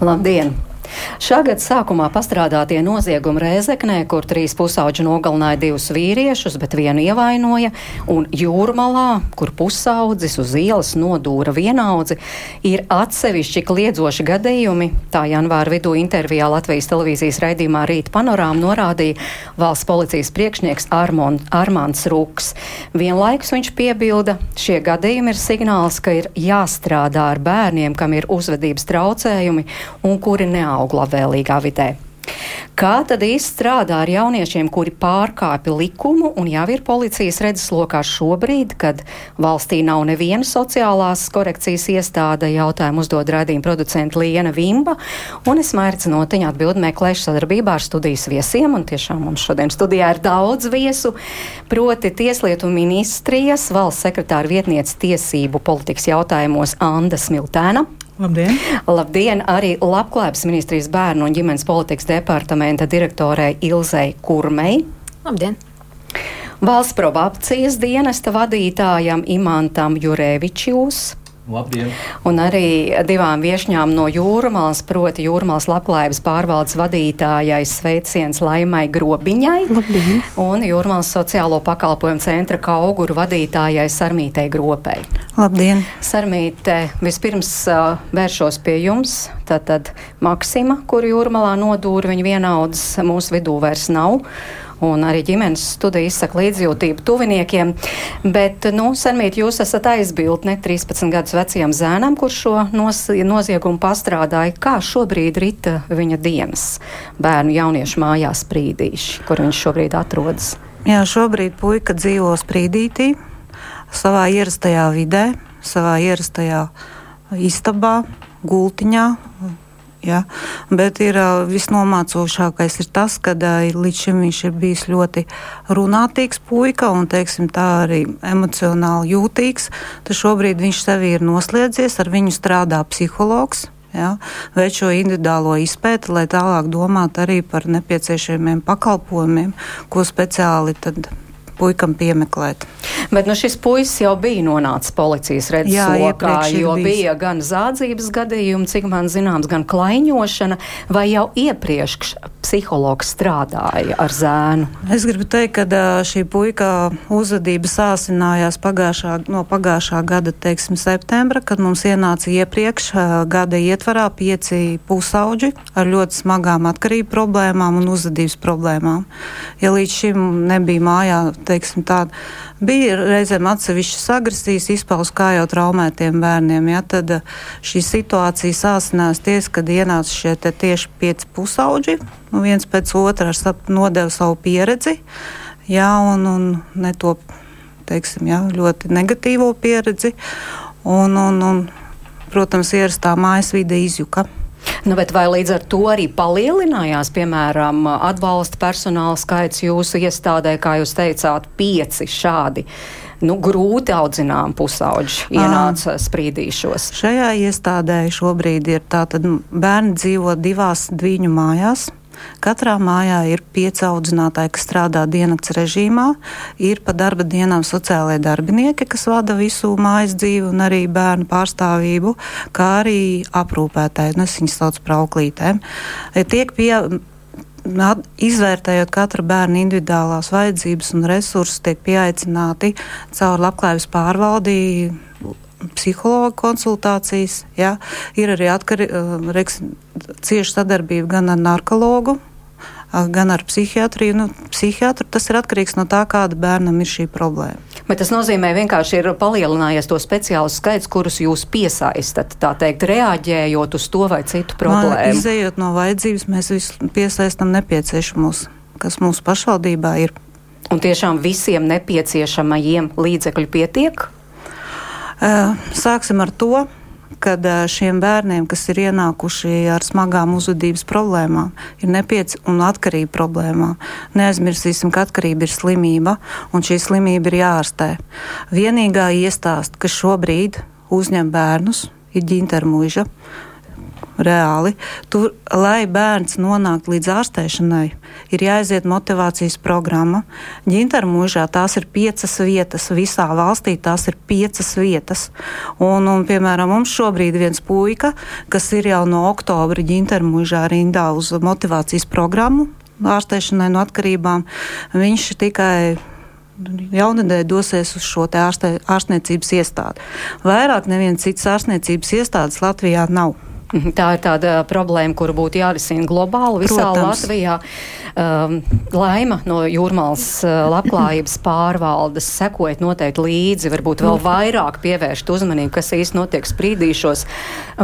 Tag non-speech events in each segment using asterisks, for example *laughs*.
Labdien! Šā gada sākumā pastrādātie noziegumi Rēzeknē, kur trīs pusauģi nogalināja divus vīriešus, bet vienu ievainoja, un Jūrmalā, kur pusaudzis uz ielas nodūra vienaudzi, ir atsevišķi kliedzoši gadījumi. Tā janvāra vidū intervijā Latvijas televīzijas raidījumā Rīta panorāma norādīja valsts policijas priekšnieks Armon, Armāns Rūks. Vienlaikus viņš piebilda, šie gadījumi ir signāls, ka ir jāstrādā ar bērniem, kam ir uzvedības traucējumi un kuri neaug neaug labvēlīgā vidē. Kā tad īsti strādā ar jauniešiem, kuri pārkāpja likumu un jau ir policijas redzeslokā šobrīd, kad valstī nav neviena sociālās korekcijas iestāde? Jautājumu uzdod raidījuma producenta Liena Vimba, un es mērķi notiņu atbildi meklēšu sadarbībā ar studijas viesiem, un tiešām mums šodien studijā ir daudz viesu, proti Tieslietu ministrijas valsts sekretāra vietniece tiesību politikas jautājumos Anda Smiltēna. Labdien! Labdien! Arī Labklājības ministrijas bērnu un ģimenes politikas departamenta direktorei Ilzei Kurmei. Labdien! Valsts probācijas dienesta vadītājam Imantam Jurēvičjūs. Labdien. Un arī divām viesņām no Jūrmālas, proti Jūrmālas labklājības pārvaldes vadītājai sveiciens Laimai Grobiņai Labdien. un Jūrmālas sociālo pakalpojumu centra kauguru vadītājai Sarmītei Gropei. Labdien! Sarmīte, vispirms uh, vēršos pie jums. Tātad Maksima, kuru Jūrmalā nodūra viņa vienaudas, mūsu vidū vairs nav un arī ģimenes studija izsaka līdzjūtību tuviniekiem. Bet, nu, Senmīt, jūs esat aizbildni 13 gadus vecajam zēnam, kurš šo noziegumu pastrādāja. Kā šobrīd rita viņa dienas bērnu jauniešu mājās sprīdīši, kur viņš šobrīd atrodas? Jā, šobrīd puika dzīvo sprīdītī, savā ierastajā vidē, savā ierastajā istabā, gultiņā, Ja? Bet ir visnomācošākais ir tas, ka līdz šim viņš ir bijis ļoti runātīgs puika un teiksim, tā arī emocionāli jūtīgs. Tad šobrīd viņš sevi ir noslēdzies, ar viņu strādā psihologs. Ja, veic šo individuālo izpēti, lai tālāk domātu arī par nepieciešamiem pakalpojumiem, ko speciāli puikam piemeklēt. Bet nu, šis puisis jau bija nonācis policijas redzeslokā, jo bijis. bija gan zādzības gadījumi, cik man zināms, gan klaiņošana, vai jau iepriekš psihologs strādāja ar zēnu? Es gribu teikt, ka šī puika uzvedība sāsinājās pagājušā, no pagājušā gada, teiksim, septembra, kad mums ienāca iepriekš gada ietvarā pieci pusauģi ar ļoti smagām atkarību problēmām un uzvedības problēmām. Ja līdz šim nebija mājā teiksim, tāda. Bija reizēm atsevišķas agresijas izpausmes, kā jau traumētiem bērniem. Ja, tad eh, šī situācija sāsinās ties, kad ienāca šie tieši pieci pusauģi, nu viens pēc otra nodeva savu pieredzi, ja, un, un ne to, teiksim, ja, ļoti negatīvo pieredzi. Un, un, un, protams, ierastā mājas vide izjuka. Nu, vai līdz ar to arī palielinājās, piemēram, atbalsta personāla skaits jūsu iestādē, kā jūs teicāt, pieci šādi? Nu, grūti audzinām pusauģi ienāca sprīdīšos. Šajā iestādē šobrīd ir tātad bērni dzīvo divās dviņu mājās. Katrā mājā ir pieci audzinātāji, kas strādā dienas režīmā. Ir pa darba dienām sociālai darbinieki, kas vada visu mājas dzīvi un arī bērnu pārstāvību, kā arī aprūpētāji. Nu, es viņus saucu par auklītēm. Tiek pie, Izvērtējot katra bērna individuālās vajadzības un resursus, tiek pieaicināti caur labklājības pārvaldi psihologa konsultācijas. Ja? Ir arī atkari, reks, cieša sadarbība gan ar narkologu, gan ar psihiatriju. Nu, psihiatru tas ir atkarīgs no tā, kāda bērnam ir šī problēma. Bet tas nozīmē, vienkārši ir palielinājies to speciālu skaits, kurus jūs piesaistat, tā teikt, reaģējot uz to vai citu problēmu. No, izējot no vajadzības, mēs visu piesaistam nepieciešamos, kas mūsu pašvaldībā ir. Un tiešām visiem nepieciešamajiem līdzekļu pietiek? Sāksim ar to, kad šiem bērniem, kas ir ienākuši ar smagām uzvedības problēmām, ir nepieciešama un atkarība problēmām. Neaizmirsīsim, ka atkarība ir slimība, un šī slimība ir jārastē. Vienīgā iestāde, kas šobrīd uzņem bērnus, ir ģintermuiža. Reāli. Tur, lai bērns nonāktu līdz ārstēšanai, ir jāiziet motivācijas programma. Ģintara mūžā tās ir piecas vietas, visā valstī tās ir piecas vietas. Un, un, piemēram, mums šobrīd viens puika, kas ir jau no oktobra ģintara mūžā rindā uz motivācijas programmu ārstēšanai no atkarībām, viņš tikai jaunadēļ dosies uz šo ārstē, ārstniecības iestādi. Vairāk neviens cits ārstniecības iestādes Latvijā nav. Mhm, tā ir tāda problēma, kuru būtu jārisina globāli visā Protams. Latvijā. Um, laima no jūrmālas uh, labklājības *clears throat* pārvaldes sekojot noteikti līdzi, varbūt vēl vairāk pievērst uzmanību, kas īsti notiek sprīdīšos.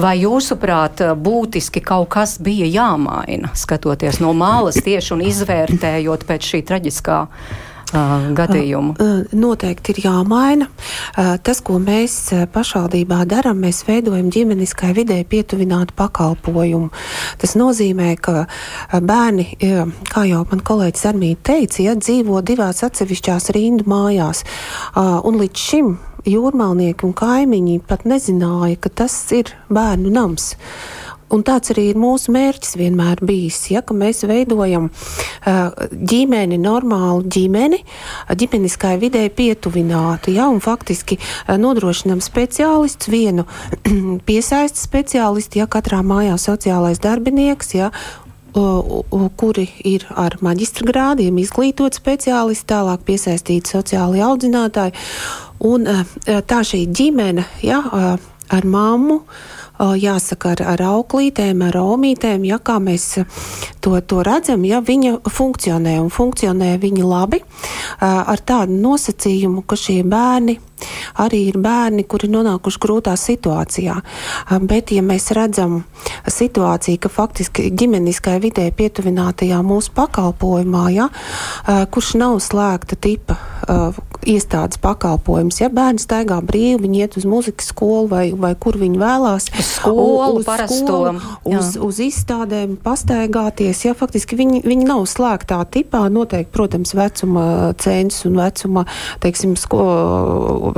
Vai jūsuprāt, būtiski kaut kas bija jāmaina, skatoties no malas tieši un izvērtējot pēc šī traģiskā uh, gadījumu? Noteikti ir jāmaina. Tas, ko mēs pašvaldībā darām, mēs veidojam ģimeniskai vidē pietuvinātu pakalpojumu. Tas nozīmē, ka bērni, kā jau man kolēģis Armīte teica, ja, dzīvo divās atsevišķās rindu mājās. Un līdz šim jūrmalnieki un kaimiņi pat nezināja, ka tas ir bērnu nams. Un tāds arī ir mūsu mērķis vienmēr bijis, ja, ka mēs veidojam uh, ģimeni, normālu ģimeni, ģimeniskai vidē pietuvinātu, ja, un faktiski uh, nodrošinam speciālistu, vienu *clears throat* piesaisti speciālistu, ja katrā mājā sociālais darbinieks, ja, kuri ir ar maģistra grādiem, izglītot speciālisti, tālāk piesaistīti sociāli audzinātāji. Un tā šī ģimene ja, ar mammu, jāsaka, ar, ar auklītēm, ar omītēm, ja kā mēs to, to redzam, ja viņa funkcionē un funkcionē viņa labi, ar tādu nosacījumu, ka šie bērni arī ir bērni, kuri nonākuši grūtā situācijā. Bet, ja mēs redzam situāciju, ka faktiski ģimeniskai vidē pietuvinātajā mūsu pakalpojumā, ja, kurš nav slēgta tipa iestādes pakalpojums, ja bērni staigā brīvi, viņi iet uz muzikas skolu vai, vai kur viņi vēlās. Uz skolu, uz, skolu, uz, uz izstādēm pastaigāties, ja faktiski viņi, viņi nav slēgtā tipā, noteikti, protams, vecuma census un vecuma, teiksim, sko,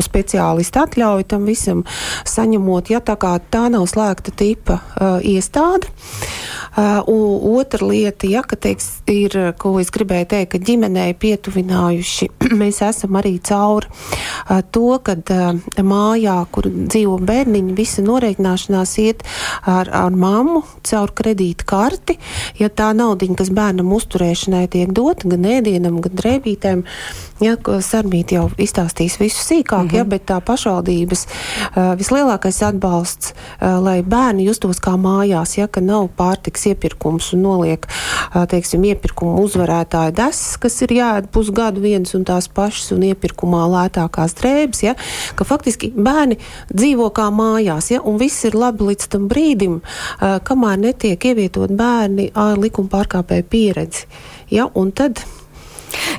speciālisti atļauj tam visam saņemot, ja tā tā nav slēgta tipa uh, iestāde. Uh, otra lieta, ja, ka, teiks, ir, ko es gribēju teikt, ka ģimenei pietuvinājuši, *clears throat* mēs esam arī cauri uh, to, ka uh, mājā, kur dzīvo bērniņi, visa norēķināšanās iet ar, ar mammu caur kredīta karti. Ja tā naudiņa, kas bērnam uzturēšanai tiek dota, gan ēdienam, gan drēbītēm, ja, Sarmīt jau izstāstīs visu sīkāk, mm -hmm. ja, mhm. bet tā pašvaldības uh, vislielākais atbalsts, uh, lai bērni justos kā mājās, ja, ka nav pārtiks iepirkums un noliek, teiksim, iepirkumu uzvarētāja desas, kas ir jāēd pusgadu viens un tās pašas un iepirkumā lētākās drēbes, ja, ka faktiski bērni dzīvo kā mājās, ja, un viss ir labi līdz tam brīdim, kamēr netiek ievietot bērni ar likuma pārkāpēju pieredzi. Ja, un tad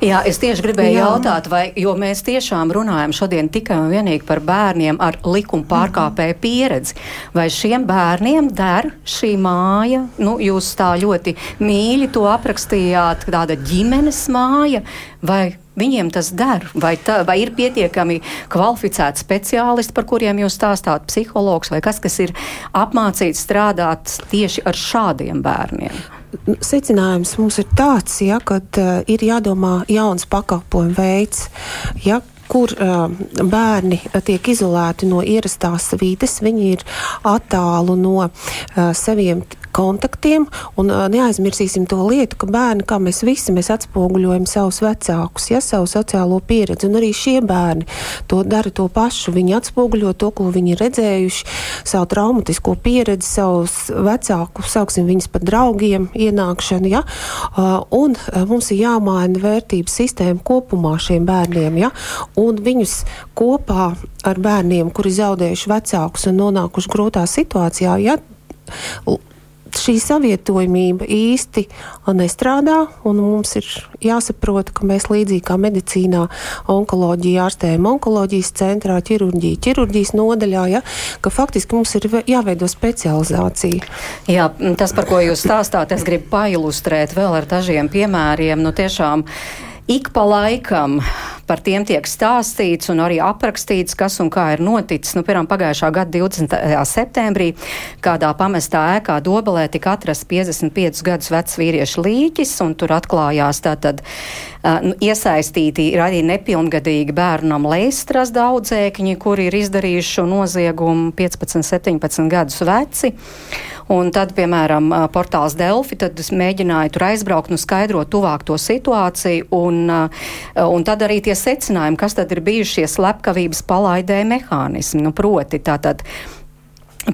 Jā, es tieši gribēju Jā. jautāt, vai, jo mēs tiešām runājam šodien tikai un vienīgi par bērniem ar likuma pārkāpēju -hmm. pieredzi. Vai šiem bērniem der šī māja, nu, jūs tā ļoti mīļi to aprakstījāt, tāda ģimenes māja, vai viņiem tas der? Vai, tā, vai ir pietiekami kvalificēti speciālisti, par kuriem jūs stāstāt, psihologs vai kas, kas ir apmācīts strādāt tieši ar šādiem bērniem? Secinājums mums ir tāds, ja, ka uh, ir jādomā jauns pakalpojumu veids. Ja, kur uh, bērni tiek izolēti no ierastās vides, viņi ir attālu no uh, saviem kontaktiem. Un neaizmirsīsim to lietu, ka bērni, kā mēs visi, mēs atspoguļojam savus vecākus, ja savu sociālo pieredzi. Un arī šie bērni to dara to pašu. Viņi atspoguļo to, ko viņi ir redzējuši, savu traumatisko pieredzi, savus vecākus, sauksim viņus par draugiem, ienākšanu. Ja? Un mums ir jāmaina vērtības sistēma kopumā šiem bērniem. Ja? Un viņus kopā ar bērniem, kuri zaudējuši vecākus un nonākuši grūtā situācijā, ja, šī savietojamība īsti nestrādā, un mums ir jāsaprot, ka mēs līdzīgi kā medicīnā, onkoloģija ārstējam onkoloģijas centrā, ķirurģija, ķirurģijas nodaļā, ja, ka faktiski mums ir jāveido specializācija. Jā, tas, par ko jūs stāstāt, es gribu pailustrēt vēl ar dažiem piemēriem. Nu, tiešām ik pa laikam par tiem tiek stāstīts un arī aprakstīts, kas un kā ir noticis. Nu, piemēram, pagājušā gada 20. septembrī kādā pamestā ēkā Dobelē tika atrasts 55 gadus vecs vīriešu līķis, un tur atklājās tātad uh, iesaistīti ir arī nepilngadīgi bērnam leistras daudzēkņi, kuri ir izdarījuši šo noziegumu 15, 17 gadus veci. Un tad, piemēram, portāls Delfi, tad es mēģināju tur aizbraukt un skaidrot tuvāk to situāciju, un, un tad arī tie secinājumi, kas tad ir bijušie slepkavības palaidē mehānismi. Nu, proti, tātad,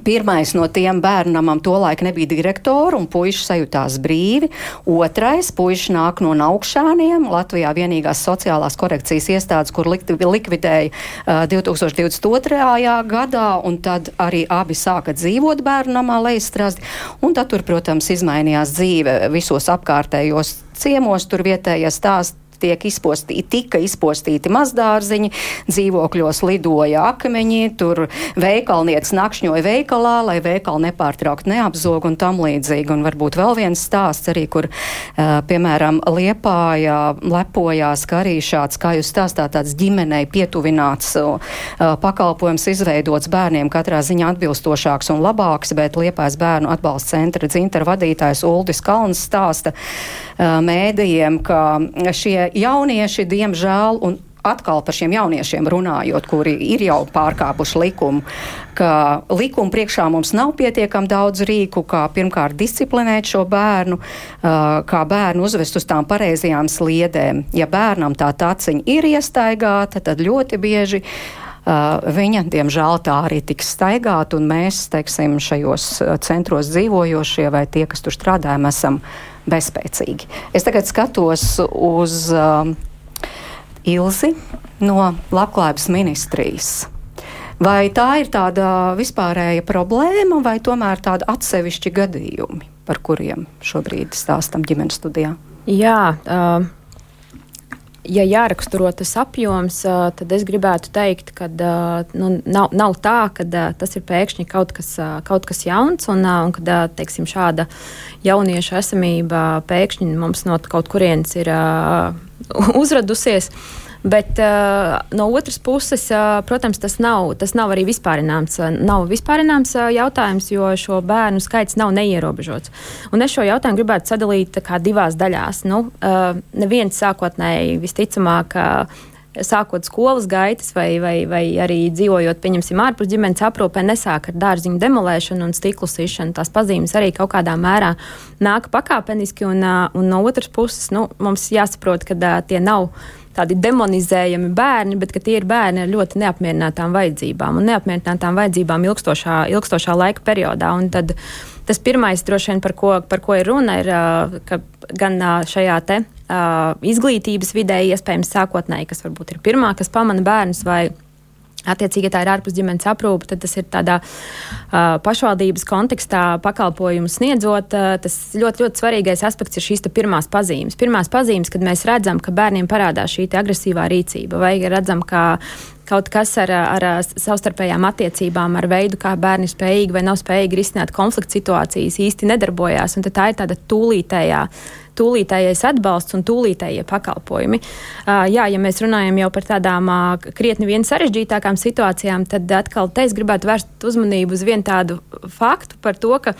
Pirmais no tiem bērnam tolaik nebija direktora, un puisis sajūtās brīvi. Otrais puisis nāk no augšāniem. Latvijā vienīgās sociālās korekcijas iestādes, kur likvidēja uh, 2022. gadā, un tad arī abi sāka dzīvot bērnu namā Leistrazdi. Un tad tur, protams, izmainījās dzīve visos apkārtējos ciemos, tur vietējie stāsti tiek izpostīti, tika izpostīti mazdārziņi, dzīvokļos lidoja akmeņi, tur veikalniecis nakšņoja veikalā, lai veikali nepārtraukt neapzog un tam līdzīgi. Un varbūt vēl viens stāsts arī, kur, piemēram, Liepājā lepojās, ka arī šāds, kā jūs stāstāt, tāds ģimenei pietuvināts pakalpojums izveidots bērniem katrā ziņā atbilstošāks un labāks, bet Liepājas bērnu atbalsta centra dzintra vadītājs Uldis Kalns stāsta mēdījiem, ka šie jaunieši, diemžēl, un atkal par šiem jauniešiem runājot, kuri ir jau pārkāpuši likumu, ka likuma priekšā mums nav pietiekami daudz rīku, kā pirmkārt disciplinēt šo bērnu, kā bērnu uzvest uz tām pareizajām sliedēm. Ja bērnam tā taciņa ir iestaigāta, tad ļoti bieži. Uh, viņa, diemžēl, tā arī tiks staigāta, un mēs, teiksim, šajos centros dzīvojošie vai tie, kas tur strādājam, esam bezspēcīgi. Es tagad skatos uz uh, Ilzi no Labklājības ministrijas. Vai tā ir tāda vispārēja problēma, vai tomēr tāda atsevišķi gadījumi, par kuriem šobrīd stāstam ģimenes studijā? Jā, uh, ja jāraksturo tas apjoms, tad es gribētu teikt, ka nu, nav, nav tā, ka tas ir pēkšņi kaut kas, kaut kas jauns un, un ka teiksim, šāda jauniešu esamība pēkšņi mums no kaut kurienes ir uzradusies. Bet uh, no otras puses, uh, protams, tas nav, tas nav arī vispārināms, uh, nav vispārināms uh, jautājums, jo šo bērnu skaits nav neierobežots. Un es šo jautājumu gribētu sadalīt divās daļās. Nu, uh, neviens sākotnēji visticamāk. Uh, sākot skolas gaitas, vai, vai, vai arī dzīvojot, pieņemsim, ārpus ģimenes aprūpē, nesāk ar dārziņu demolēšanu un stiklu sišanu. Tās pazīmes arī kaut kādā mērā nāk pakāpeniski, un, un no otras puses nu, mums jāsaprot, ka tie nav tādi demonizējami bērni, bet tie ir bērni ar ļoti neapmierinātām vajadzībām un neapmierinātām vajadzībām ilgstošā, ilgstošā laika periodā. Un tad tas pirmais, droši vien, par ko, par ko ir runa, ir, ka gan šajā te izglītības vidē, iespējams, sākotnēji, kas varbūt ir pirmā, kas pamana bērnus vai Attiecīgi, ja tā ir ārpus ģimenes aprūpe, tad tas ir tādā uh, pašvaldības kontekstā pakalpojumu sniedzot. Uh, tas ļoti, ļoti svarīgais aspekts ir šīs pirmās pazīmes. Pirmās pazīmes, kad mēs redzam, ka bērniem parādās šī agresīvā rīcība, vai redzam, ka kaut kas ar, ar savstarpējām attiecībām, ar veidu, kā bērni spējīgi vai nav spējīgi risināt konflikta situācijas, īsti nedarbojās. Tā ir tāda tūlītējā tūlītējais atbalsts un tūlītējie pakalpojumi. Jā, ja mēs runājam jau par tādām krietni vien sarežģītākām situācijām, tad atkal te es gribētu vērst uzmanību uz vienu tādu faktu par to, ka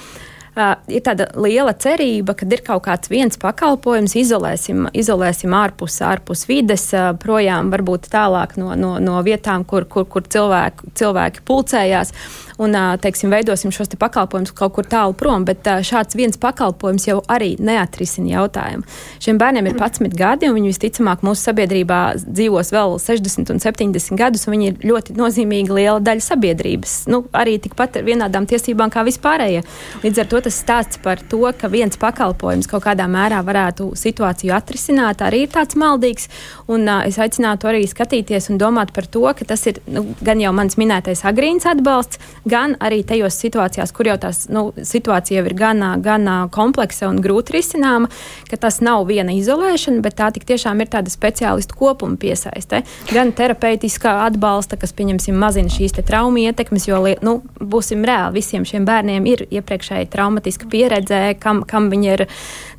Uh, ir tāda liela cerība, ka ir kaut kāds viens pakalpojums, izolēsim, izolēsim ārpus, ārpus vides, uh, projām varbūt tālāk no, no, no vietām, kur, kur, kur cilvēki, cilvēki pulcējās un teiksim, veidosim šos te pakalpojumus kaut kur tālu prom. Bet šāds viens pakalpojums jau arī neatrisina jautājumu. Šiem bērniem ir 11 gadi, un viņi visticamāk mūsu sabiedrībā dzīvos vēl 60 un 70 gadus, un viņi ir ļoti nozīmīga liela daļa sabiedrības. Nu, arī tikpat ar vienādām tiesībām kā vispārējie. Līdz ar to tas stāsts par to, ka viens pakalpojums kaut kādā mērā varētu situāciju atrisināt, arī ir tāds maldīgs. Un, uh, es aicinātu arī skatīties un domāt par to, ka tas ir nu, gan jau mans minētais agrīns atbalsts, gan arī tajos situācijās, kur jau tās nu, situācija jau ir gan, gan kompleksa un grūti risināma, ka tas nav viena izolēšana, bet tā tiešām ir tāda speciālistu kopuma piesaiste. Gan terapeitiskā atbalsta, kas, pieņemsim, mazina šīs traumu ietekmes, jo, nu, būsim reāli, visiem šiem bērniem ir iepriekšēji traumatiska pieredze, kam, kam viņa ir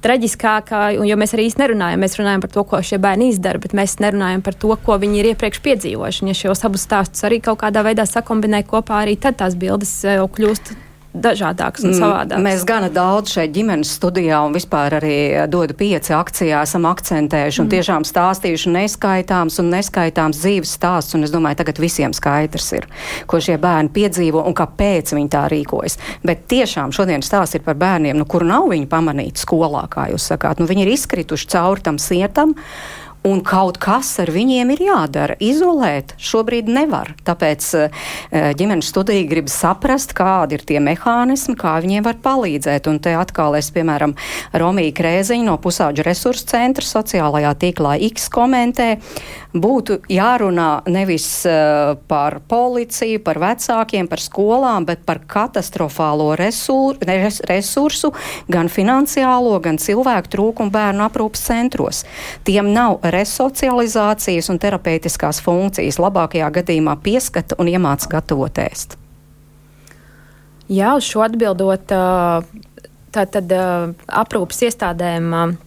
traģiskākā, jo mēs arī īsti nerunājam. Mēs runājam par to, ko šie bērni izdara, bet mēs nerunājam par to, ko viņi ir iepriekš piedzīvojuši. Ja šos abus stāstus arī kaut kādā veidā sakombinē kopā, arī tad tās bildes jau kļūst dažādāks un mm, savādāks. Mēs gana daudz šeit ģimenes studijā un vispār arī dodu pieci akcijā esam akcentējuši un mm. tiešām stāstījuši neskaitāms un neskaitāms dzīves stāsts, un es domāju, tagad visiem skaidrs ir, ko šie bērni piedzīvo un kāpēc viņi tā rīkojas. Bet tiešām šodien stāsts ir par bērniem, nu, kur nav viņi pamanīti skolā, kā jūs sakāt. Nu, viņi ir izkrituši cauri tam sietam un kaut kas ar viņiem ir jādara. Izolēt šobrīd nevar. Tāpēc eh, ģimenes studija grib saprast, kādi ir tie mehānismi, kā viņiem var palīdzēt. Un te atkal es, piemēram, Romija Krēziņa no Pusauģa resursu centra sociālajā tīklā X komentē, būtu jārunā nevis uh, par policiju, par vecākiem, par skolām, bet par katastrofālo resur, res, resursu, gan finansiālo, gan cilvēku trūkumu bērnu aprūpas centros. Tiem nav resocializācijas un terapeitiskās funkcijas. Labākajā gadījumā pieskata un iemāca gatavot ēst. Jā, uz šo atbildot, tātad aprūpas iestādēm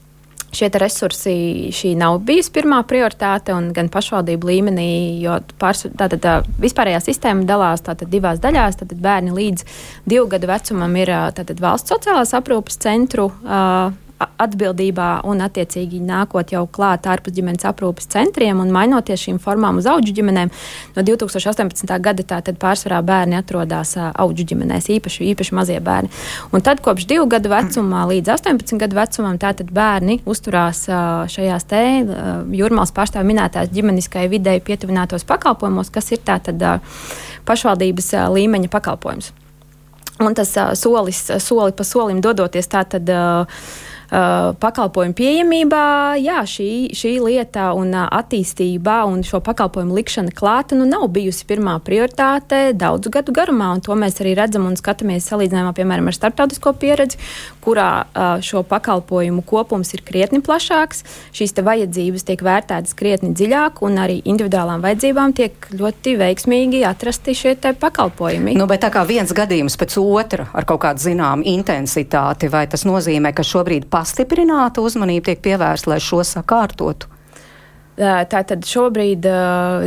Šie resursi šī nav bijusi pirmā prioritāte, un gan pašvaldību līmenī, jo pārs, tātad, tā, vispārējā sistēma dalās tātad, divās daļās. Tātad bērni līdz divu gadu vecumam ir tātad, valsts sociālās aprūpes centru. Uh, atbildībā un, attiecīgi, nākot jau klāt ārpus ģimenes aprūpes centriem un mainoties šīm formām uz auģu ģimenēm. No 2018. gada tātad pārsvarā bērni atrodas auģu ģimenēs, īpaši, īpaši mazie bērni. Un tad kopš divu gadu vecumā līdz 18 gadu vecumam tātad bērni uzturās šajās te jūrmālas pārstāvju minētās ģimeniskai videi pietuvinātos pakalpojumos, kas ir tātad pašvaldības līmeņa pakalpojums. Un tas solis, soli pa solim dodoties tātad. Uh, uh, pakalpojumu pieejamībā, jā, šī, šī lieta un uh, attīstība un šo pakalpojumu likšana klāta nu, nav bijusi pirmā prioritāte daudzu gadu garumā, to mēs arī redzam un skatāmies salīdzinājumā, piemēram, ar starptautisko pieredzi, kurā uh, šo pakalpojumu kopums ir krietni plašāks, šīs vajadzības tiek vērtētas krietni dziļāk, un arī individuālām vajadzībām tiek ļoti veiksmīgi atrasti šie pakalpojumi. Nu, bet tā kā viens gadījums pēc otra ar kaut kādu zināmu intensitāti, vai tas nozīmē, ka šobrīd pastiprināta uzmanība tiek pievērsta, lai šo sakārtotu? Tātad šobrīd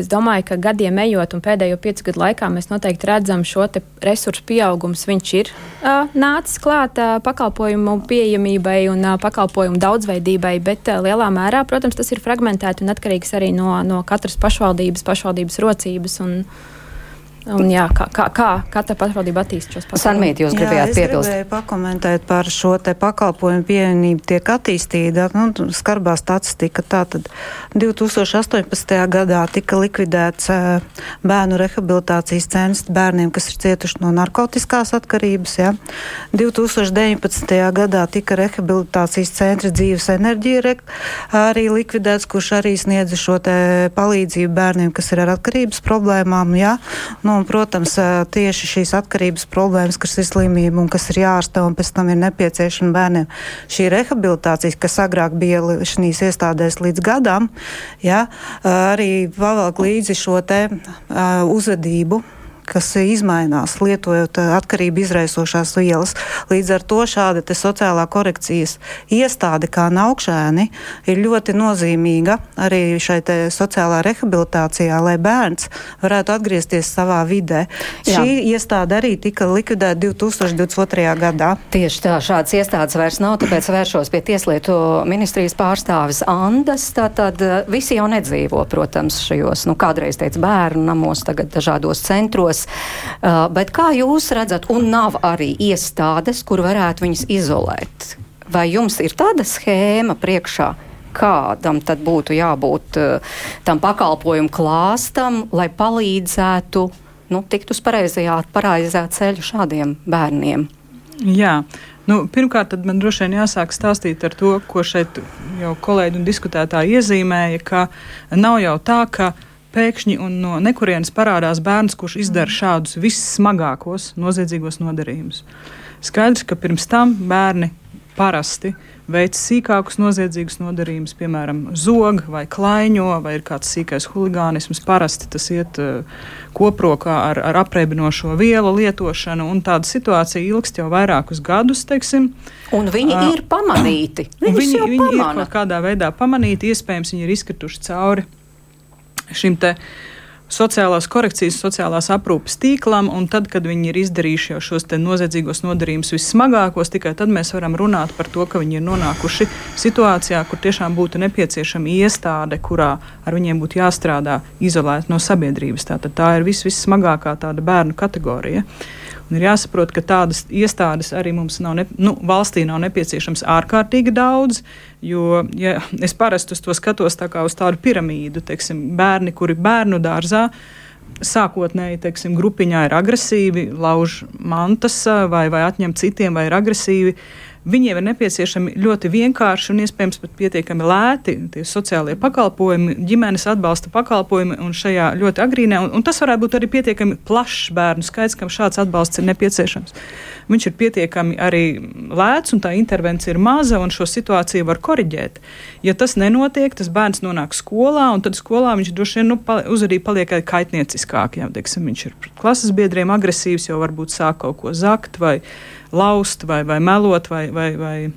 es domāju, ka gadiem ejot un pēdējo piecu gadu laikā mēs noteikti redzam šo resursu pieaugums. Viņš ir nācis klāt pakalpojumu pieejamībai un pakalpojumu daudzveidībai, bet lielā mērā, protams, tas ir fragmentēti un atkarīgs arī no, no katras pašvaldības, pašvaldības rocības. Un, Un, jā, kā, kā, kā katra pašvaldība attīst šos pakalpojumus? Sanmīt, jūs gribējāt piebilst. Es gribēju pakomentēt par šo te pakalpojumu pieejamību tiek attīstīta. Nu, skarbā statistika tātad 2018. gadā tika likvidēts bērnu rehabilitācijas centrs bērniem, kas ir cietuši no narkotiskās atkarības. Ja. 2019. gadā tika rehabilitācijas centra dzīves enerģija arī likvidēts, kurš arī sniedza šo te palīdzību bērniem, kas ir ar atkarības problēmām. Ja. Nu, Nu, un, protams, tieši šīs atkarības problēmas, kas ir slimība un kas ir jārastē un pēc tam ir nepieciešama bērniem, šī rehabilitācija, kas agrāk bija šīs iestādēs līdz gadam, ja, arī pavelk līdzi šo te uzvedību kas izmainās, lietojot eh, atkarību izraisošās vielas. Līdz ar to šāda sociālā korekcijas iestāde kā naukšēni ir ļoti nozīmīga arī šai sociālā rehabilitācijā, lai bērns varētu atgriezties savā vidē. Jā. Šī iestāde arī tika likvidēta 2022. gadā. Tieši tā, šādas iestādes vairs nav, tāpēc vēršos pie Tieslietu ministrijas pārstāvis Andas. Tātad eh, visi jau nedzīvo, protams, šajos, nu, kādreiz teica bērnu namos, tagad dažādos centros izolētas. Uh, bet kā jūs redzat, un nav arī iestādes, kur varētu viņus izolēt? Vai jums ir tāda schēma priekšā? Kādam tad būtu jābūt uh, tam pakalpojumu klāstam, lai palīdzētu nu, tikt uz pareizajā, pareizajā ceļa šādiem bērniem? Jā, Nu, pirmkārt, man droši vien jāsāk stāstīt ar to, ko šeit jau kolēģi un diskutētāji iezīmēja, ka nav jau tā, ka pēkšņi un no nekurienes parādās bērns, kurš izdara šādus vissmagākos noziedzīgos nodarījumus. Skaidrs, ka pirms tam bērni parasti veic sīkākus noziedzīgus nodarījumus, piemēram, zog vai klaiņo, vai ir kāds sīkais huligānisms. Parasti tas iet uh, koprokā ar, ar apreibinošo vielu lietošanu, un tāda situācija ilgst jau vairākus gadus. Teiksim. Un viņi uh, ir pamanīti. Viņi, viņi ir kaut kādā veidā pamanīti, iespējams, viņi ir izkrituši cauri šim te uh, sociālās korekcijas, sociālās aprūpes tīklam, un tad, kad viņi ir izdarījuši jau šos noziedzīgos nodarījumus vissmagākos, tikai tad mēs varam runāt par to, ka viņi ir nonākuši situācijā, kur tiešām būtu nepieciešama iestāde, kurā ar viņiem būtu jāstrādā izolēti no sabiedrības. Tātad tā ir vis, vissmagākā tāda bērnu kategorija. Un ir jāsaprot, ka tādas iestādes arī mums nav, ne, nu, valstī nav nepieciešams ārkārtīgi daudz, jo ja es parasti uz to skatos tā kā uz tādu piramīdu, teiksim, bērni, kuri bērnu dārzā sākotnēji teiksim, grupiņā ir agresīvi, lauž mantas vai, vai atņem citiem, vai ir agresīvi. Viņiem ir nepieciešami ļoti vienkārši un iespējams pat pietiekami lēti tie sociālie pakalpojumi, ģimenes atbalsta pakalpojumi un šajā ļoti agrīnē, un, un tas varētu būt arī pietiekami plašs bērnu skaits, kam šāds atbalsts ir nepieciešams. Viņš ir pietiekami arī lēts un tā intervencija ir maza un šo situāciju var koriģēt. Ja tas nenotiek, tas bērns nonāk skolā un tad skolā viņš droši vien nu, uzvedība paliek kaitnieciskāk. Jā, teiksim, viņš ir pret klases biedriem agresīvs, jau varbūt sāk kaut ko zakt vai laust vai, vai melot vai, vai, vai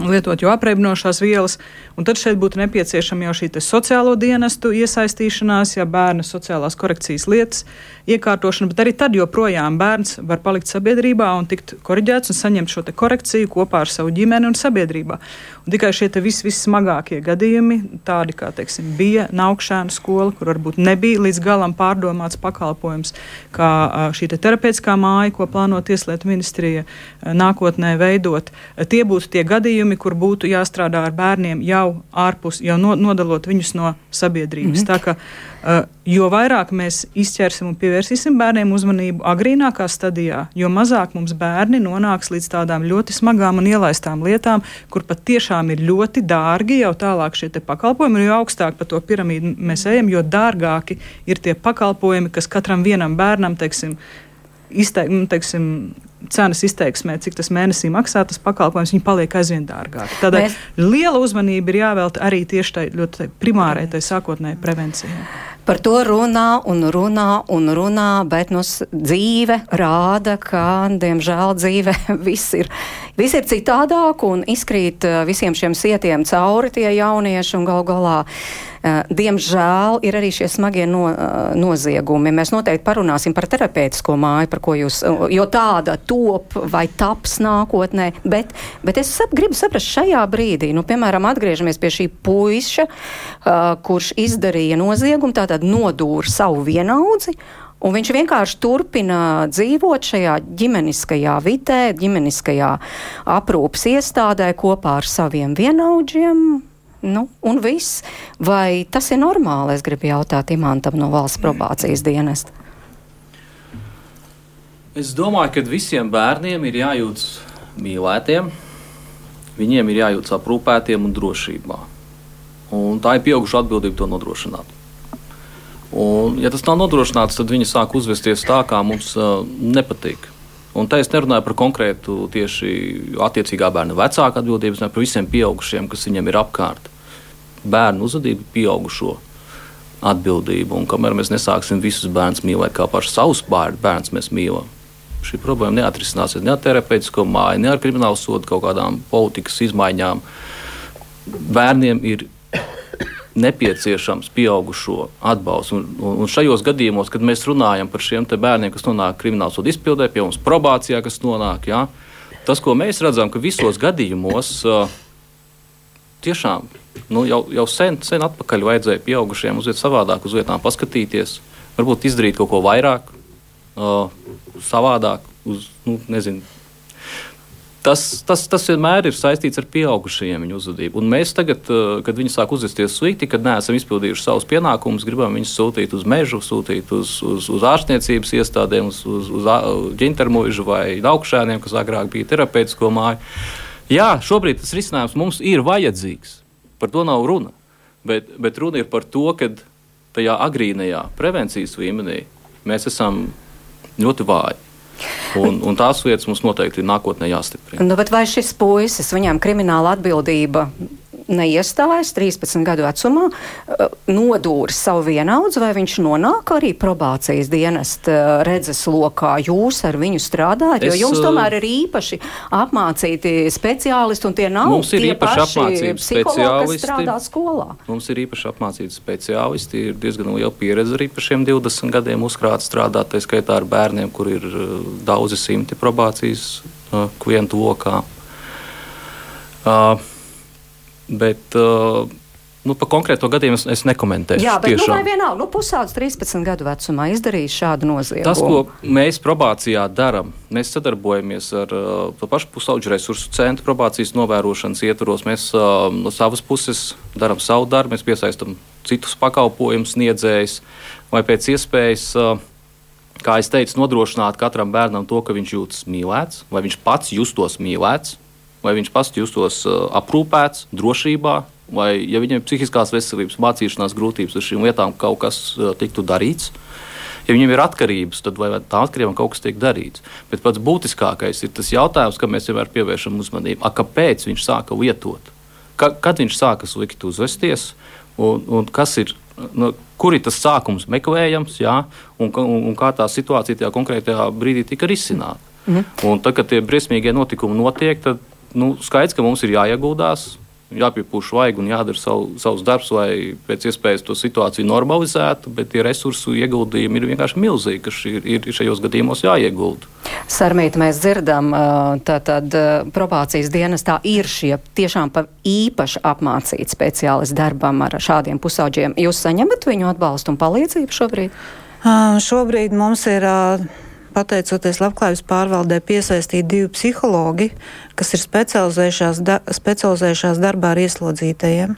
lietot jau apreibinošās vielas. Un tad šeit būtu nepieciešama jau šī sociālo dienestu iesaistīšanās, ja bērna sociālās korekcijas lietas iekārtošana, bet arī tad joprojām bērns var palikt sabiedrībā un tikt koriģēts un saņemt šo korekciju kopā ar savu ģimeni un sabiedrībā. Un tikai šie vis, vissmagākie gadījumi, tādi kā teiksim, bija naukšēna skola, kur varbūt nebija līdz galam pārdomāts pakalpojums, kā šī te terapeitiskā māja, ko plāno Tieslietu ministrija nākotnē veidot, tie būtu tie gadījumi, kur būtu jāstrādā ar bērniem jau ārpus, jau no, nodalot viņus no sabiedrības. Mm -hmm. Tā, ka, uh, jo vairāk mēs izķersim un pievērsīsim bērniem uzmanību agrīnākā stadijā, jo mazāk mums bērni nonāks līdz tādām ļoti smagām un ielaistām lietām, kur pat tiešām ir ļoti dārgi jau tālāk šie pakalpojumi, jo augstāk pa to piramīdu mēs ejam, jo dārgāki ir tie pakalpojumi, kas katram vienam bērnam, teiksim, izteik, nu, teiksim, cenas izteiksmē, cik tas mēnesī maksā, tas pakalpojums paliek aizvien dārgāk. Tādēļ Mēs... liela uzmanība ir jāvelta arī tieši tai ļoti primārai, tai sākotnējai prevencijai. Par to runā un runā un runā, bet nu, dzīve rāda, ka, diemžēl, dzīve *laughs* viss ir, viss ir citādāk un izkrīt eh, visiem šiem sietiem cauri tie jaunieši un gal galā. Eh, diemžēl ir arī šie smagie no, eh, noziegumi. Mēs noteikti parunāsim par terapeitisko māju, par ko jūs, jo tāda top vai taps nākotnē, bet, bet es sap, gribu saprast šajā brīdī, nu, piemēram, atgriežamies pie šī puiša, kurš izdarīja noziegumu, tātad nodūra savu vienaudzi. Un viņš vienkārši turpina dzīvot šajā ģimeniskajā vidē, ģimeniskajā aprūpas iestādē kopā ar saviem vienaudžiem. Nu, un viss. Vai tas ir normāli? Es gribu jautāt Imantam no valsts probācijas dienesta. Es domāju, ka visiem bērniem ir jājūtas mīlētiem, viņiem ir jājūtas aprūpētiem un drošībā. Un tā ir pieauguša atbildība to nodrošināt. Un, ja tas nav nodrošināts, tad viņi sāk uzvesties tā, kā mums uh, nepatīk. Un tā es nerunāju par konkrētu tieši attiecīgā bērna vecāku atbildību, bet par visiem pieaugušiem, kas viņam ir apkārt. Bērnu uzvedību, pieaugušo atbildību. Un kamēr mēs nesāksim visus bērnus mīlēt kā pašus savus bērnus, mēs mīlam šī problēma neatrisināsies ne ar terapeitisko māju, ne ar kriminālu sodu kaut kādām politikas izmaiņām. Bērniem ir nepieciešams pieaugušo atbalsts. Un, un, un šajos gadījumos, kad mēs runājam par šiem bērniem, kas nonāk krimināla soda izpildē, pie mums probācijā, kas nonāk, jā, tas, ko mēs redzam, ka visos gadījumos uh, tiešām nu, jau, jau sen, sen atpakaļ vajadzēja pieaugušiem uziet savādāk uz vietām, paskatīties, varbūt izdarīt kaut ko vairāk, uh, savādāk. Uz, nu, nezinu, tas, tas, tas vienmēr ir saistīts ar pieaugušajiem viņu uzvedību. Un mēs tagad, uh, kad viņi sāk uzvesties slikti, kad neesam izpildījuši savus pienākumus, gribam viņus sūtīt uz mežu, sūtīt uz, uz, uz ārstniecības iestādēm, uz, uz, uz ģintermužu vai augšēniem, kas agrāk bija terapeitisko māju. Jā, šobrīd tas risinājums mums ir vajadzīgs. Par to nav runa. Bet, bet runa ir par to, ka tajā agrīnajā prevencijas līmenī mēs esam ļoti vāji. Un, un tās lietas mums noteikti ir nākotnē jāstiprina. Nu, vai šis puisis, viņam krimināla atbildība neiestājas 13 gadu vecumā, eh, nodūris savu vienaudzi, vai viņš nonāk arī probācijas dienesta eh, redzes lokā. Jūs ar viņu strādājat, jo es, jums tomēr ir īpaši apmācīti speciālisti, un tie nav mums ir tie īpaši apmācīti speciālisti. strādā skolā. Mums ir īpaši apmācīti speciālisti, ir diezgan liela pieredze arī par šiem 20 gadiem uzkrāt strādāt, tā skaitā ar bērniem, kur ir daudzi simti probācijas klientu lokā. Uh, Bet uh, nu, par konkrēto gadījumu es, es nekomentēšu. Jā, bet nu, tiešām. nu, vienalga, nu, pusaudzis 13 gadu vecumā izdarījis šādu noziegumu. Tas, ko mēs probācijā darām, mēs sadarbojamies ar uh, to pašu pusaudžu resursu centru probācijas novērošanas ietvaros. Mēs uh, no savas puses darām savu darbu, mēs piesaistām citus pakalpojumus sniedzējus vai pēc iespējas. Uh, Kā jau teicu, nodrošināt katram bērnam to, ka viņš jūtas mīlēts, vai viņš pats justos mīlēts, vai viņš pats justos uh, aprūpēts, drošībā, vai ja viņam ir psihiskās veselības, mācīšanās grūtības, ar šīm lietām kaut kas uh, tiktu darīts. Ja viņam ir atkarības, tad vai tā atkarībām kaut kas tiek darīts. Bet pats būtiskākais ir tas jautājums, kam mēs vienmēr pievēršam uzmanību. A, kāpēc viņš sāka lietot? Ka, kad viņš sāka slikt uzvesties? Un, un kas ir, nu, kur ir tas sākums meklējams, jā, un, un, un kā tā situācija tajā konkrētajā brīdī tika risināta. Mm -hmm. Un tad, kad tie briesmīgie notikumi notiek, tad nu, skaidrs, ka mums ir jāieguldās, jāpiepūš vajag un jādara savu, savus darbus, lai pēc iespējas to situāciju normalizētu, bet tie resursu ieguldījumi ir vienkārši milzīgi, kas ir, ir šajos gadījumos jāiegulda. Sarmīt, mēs dzirdam, tātad probācijas dienestā ir šie tiešām pa īpaši apmācīti speciālisti darbam ar šādiem pusauģiem. Jūs saņemat viņu atbalstu un palīdzību šobrīd? Uh, šobrīd mums ir uh, pateicoties labklājības pārvaldē, piesaistīti divi psihologi, kas ir specializējušās, da, specializējušās darbā ar ieslodzītajiem.